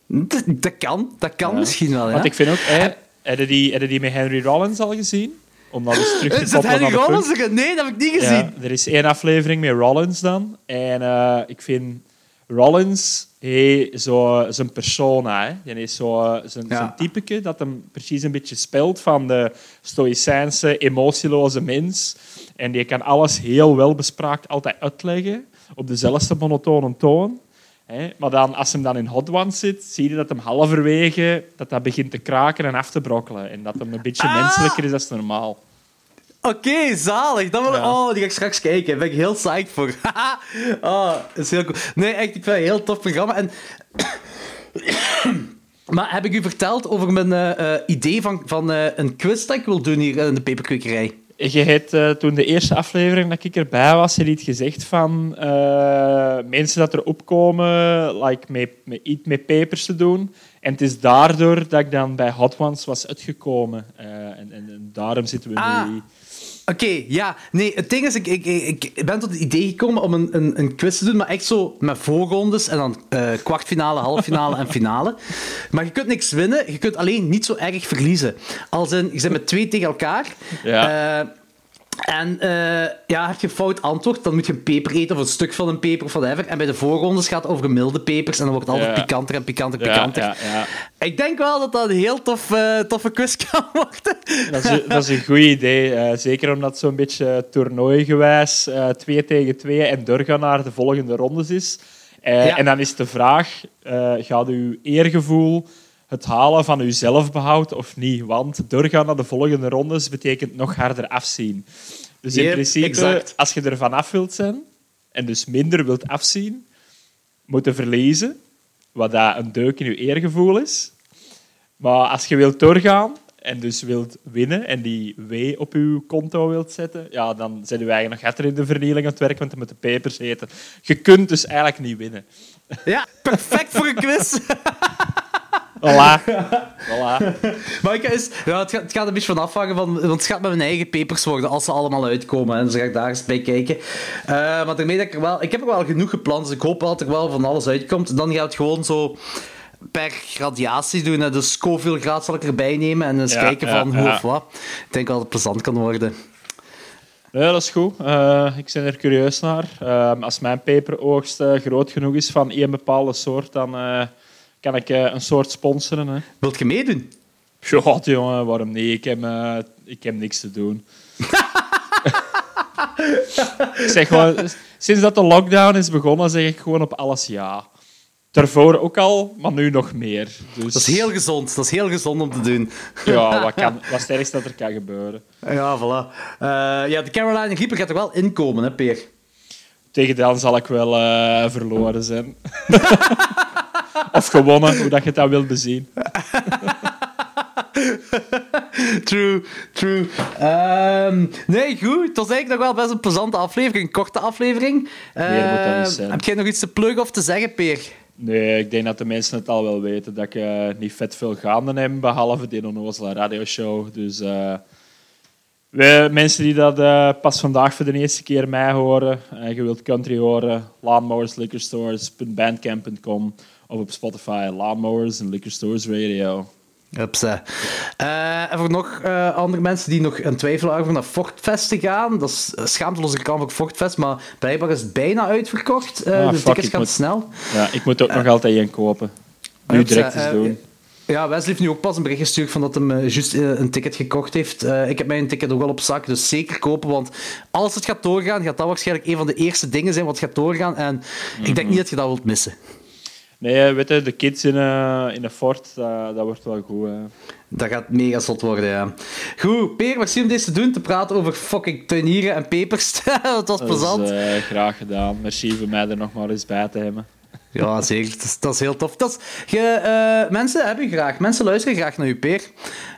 Dat, dat kan. Dat kan Ja. misschien wel, ja. Want ik vind ook... Hè, heb, je die, die met Henry Rollins al gezien? Om dat eens terug te dat koppelen Henry Rollins? Nee, dat heb ik niet gezien. Ja, er is één aflevering met Rollins dan. En eh, ik vind Rollins heeft zo zijn persona. Hè. Die is zo zijn, Ja. zijn typeke dat hem precies een beetje speelt van de stoïcijnse, emotieloze mens. En die kan alles heel wel bespraakt altijd uitleggen op dezelfde monotone toon. Hè. Maar dan, als hem dan in Hot Ones zit, zie je dat hem halverwege dat dat begint te kraken en af te brokkelen. En dat hem een beetje Ah! menselijker is dan normaal. Oké, zalig. Dan wil... Ja. Oh, die ga ik straks kijken. Daar ben ik heel psyched voor. oh, dat is heel cool. Nee, echt, ik vind het een heel tof programma. En... maar heb ik u verteld over mijn eh, eh, idee van, van eh, een quiz dat ik wil doen hier in de peperkwekerij? Je hebt toen de eerste aflevering dat ik erbij was, je iets gezegd van mensen dat er opkomen, like, met, met iets met papers te doen. En het is daardoor dat ik dan bij Hot Ones was uitgekomen. En, en, en daarom zitten we Ah. nu... Oké, ja. Nee, het ding is, ik, ik, ik, ben tot het idee gekomen om een, een, een quiz te doen, maar echt zo met voorrondes en dan eh, kwartfinale, halffinale en finale. Maar je kunt niks winnen, je kunt alleen niet zo erg verliezen. Als in, je zit met twee tegen elkaar. Ja. Eh, en eh, ja, heb je een fout antwoord, dan moet je een peper eten of een stuk van een peper of whatever. En bij de voorrondes gaat het over milde pepers en dan wordt het altijd Ja. pikanter en pikanter, Ja, pikanter. ja, ja. Ik denk wel dat dat een heel tof, eh, toffe quiz kan worden. Dat, is, dat is een goed idee. eh, zeker omdat het zo'n beetje toernooigewijs eh twee tegen twee en doorgaan naar de volgende rondes is. En dan is de vraag, gaat uw eergevoel het halen van uw zelfbehoud of niet? Want doorgaan naar de volgende rondes betekent nog harder afzien. Dus in Yep, principe, exact. als je er vanaf wilt zijn en dus minder wilt afzien, moet je verliezen, wat dat een deuk in je eergevoel is. Maar als je wilt doorgaan en dus wilt winnen en die W op je konto wilt zetten, ja, dan zijn we eigenlijk nog harder in de vernieling aan het werk, want je moet de pepers eten. Je kunt dus eigenlijk niet winnen. Ja, perfect voor een quiz. Voilà. voilà. Maar ik is, ja, het, gaat, het gaat een beetje van afhangen van... Want het gaat met mijn eigen papers worden als ze allemaal uitkomen. En dus ga ik daar eens bij kijken. Eh, maar daarmee dat ik er wel... Ik heb er wel genoeg gepland, dus ik hoop wel dat er wel van alles uitkomt. Dan gaat het gewoon zo per gradatie doen. hè. Dus Scoville graad zal ik erbij nemen en eens Ja, kijken ja, van hoe ja. of wat. Ik denk wel dat het plezant kan worden. Ja, dat is goed. Eh, ik ben er curieus naar. Eh, als mijn peperoogst eh, groot genoeg is van één bepaalde soort, dan eh, kan ik eh, een soort sponsoren. Hè. Wilt je meedoen? Ja, jongen, waarom niet? Ik heb, eh, ik heb niks te doen. zeg gewoon, sinds dat de lockdown is begonnen, zeg ik gewoon op alles ja. Daarvoor ook al, maar nu nog meer. Dus, Dat is heel gezond. Dat is heel gezond om te doen. Ja, wat, kan, wat is het ergste dat er kan gebeuren? Ja, voilà. Eh, ja, de Carolina Reaper gaat er wel inkomen, hè, Peer? Tegen dan zal ik wel verloren zijn. of gewonnen, hoe dat je het dan wilt bezien. True, true. Ehm, nee, goed. Het was eigenlijk nog wel best een plezante aflevering. Een korte aflevering. Meer moet dat niet Ehm, zijn. Heb jij nog iets te pluggen of te zeggen, Peer? Nee, ik denk dat de mensen het al wel weten dat ik eh, niet vet veel gaande heb, behalve die onnozele radioshow. Dus eh, we, mensen die dat eh, pas vandaag voor de eerste keer mij horen, en je wilt country horen, lawnmowersliquorstores.bandcamp.com of op Spotify, Lawnmowers en Liquor Stores Radio. Upsa. Eh en voor nog eh, andere mensen die nog een twijfel over naar Fortfest te gaan. Dat is schaamteloos reclame voor Fortfest, maar blijkbaar is het bijna uitverkocht. Eh, Ah, de fuck, tickets gaan moet- snel. Ja, ik moet ook nog altijd één kopen. Nu Upsa, direct eens doen. Ja, Wesley heeft nu ook pas een bericht gestuurd van dat hij eh, juist een ticket gekocht heeft. Ik heb mijn ticket ook wel op zak, dus zeker kopen. Want als het gaat doorgaan, gaat dat waarschijnlijk een van de eerste dingen zijn wat gaat doorgaan. En ik Mhm. denk niet dat je dat wilt missen. Nee, weet je, de kids in, eh, in de fort, dat, dat wordt wel goed. hè. Dat gaat mega zot worden, ja. Goed, Peer, merci om deze te doen. Te praten over fucking tuinieren en pepers. dat was plezant. eh, graag gedaan. Merci voor mij er nog maar eens bij te hebben. Ja, zeker. Dat is, dat is heel tof. Dat is, je, eh, mensen hebben graag. Mensen luisteren graag naar u, Peer.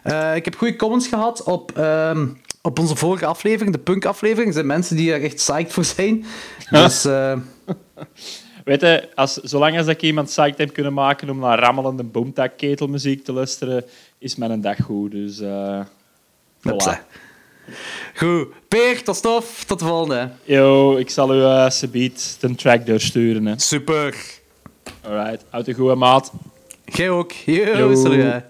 Eh, ik heb goede comments gehad op, ehm, op onze vorige aflevering, de punk-aflevering. Er zijn mensen die er echt psyched voor zijn. Dus eh, Weet je, als, zolang als ik iemand psyched heb kunnen maken om naar rammelende boomtak-ketelmuziek te luisteren, is mijn dag goed. Dus, eh voilà. Goed. Peer, tot stof. Tot de volgende. Yo, ik zal u uh, subiet de track doorsturen. Hè. Super. Alright, uit de goede maat. Jij ook. Yo, Yo.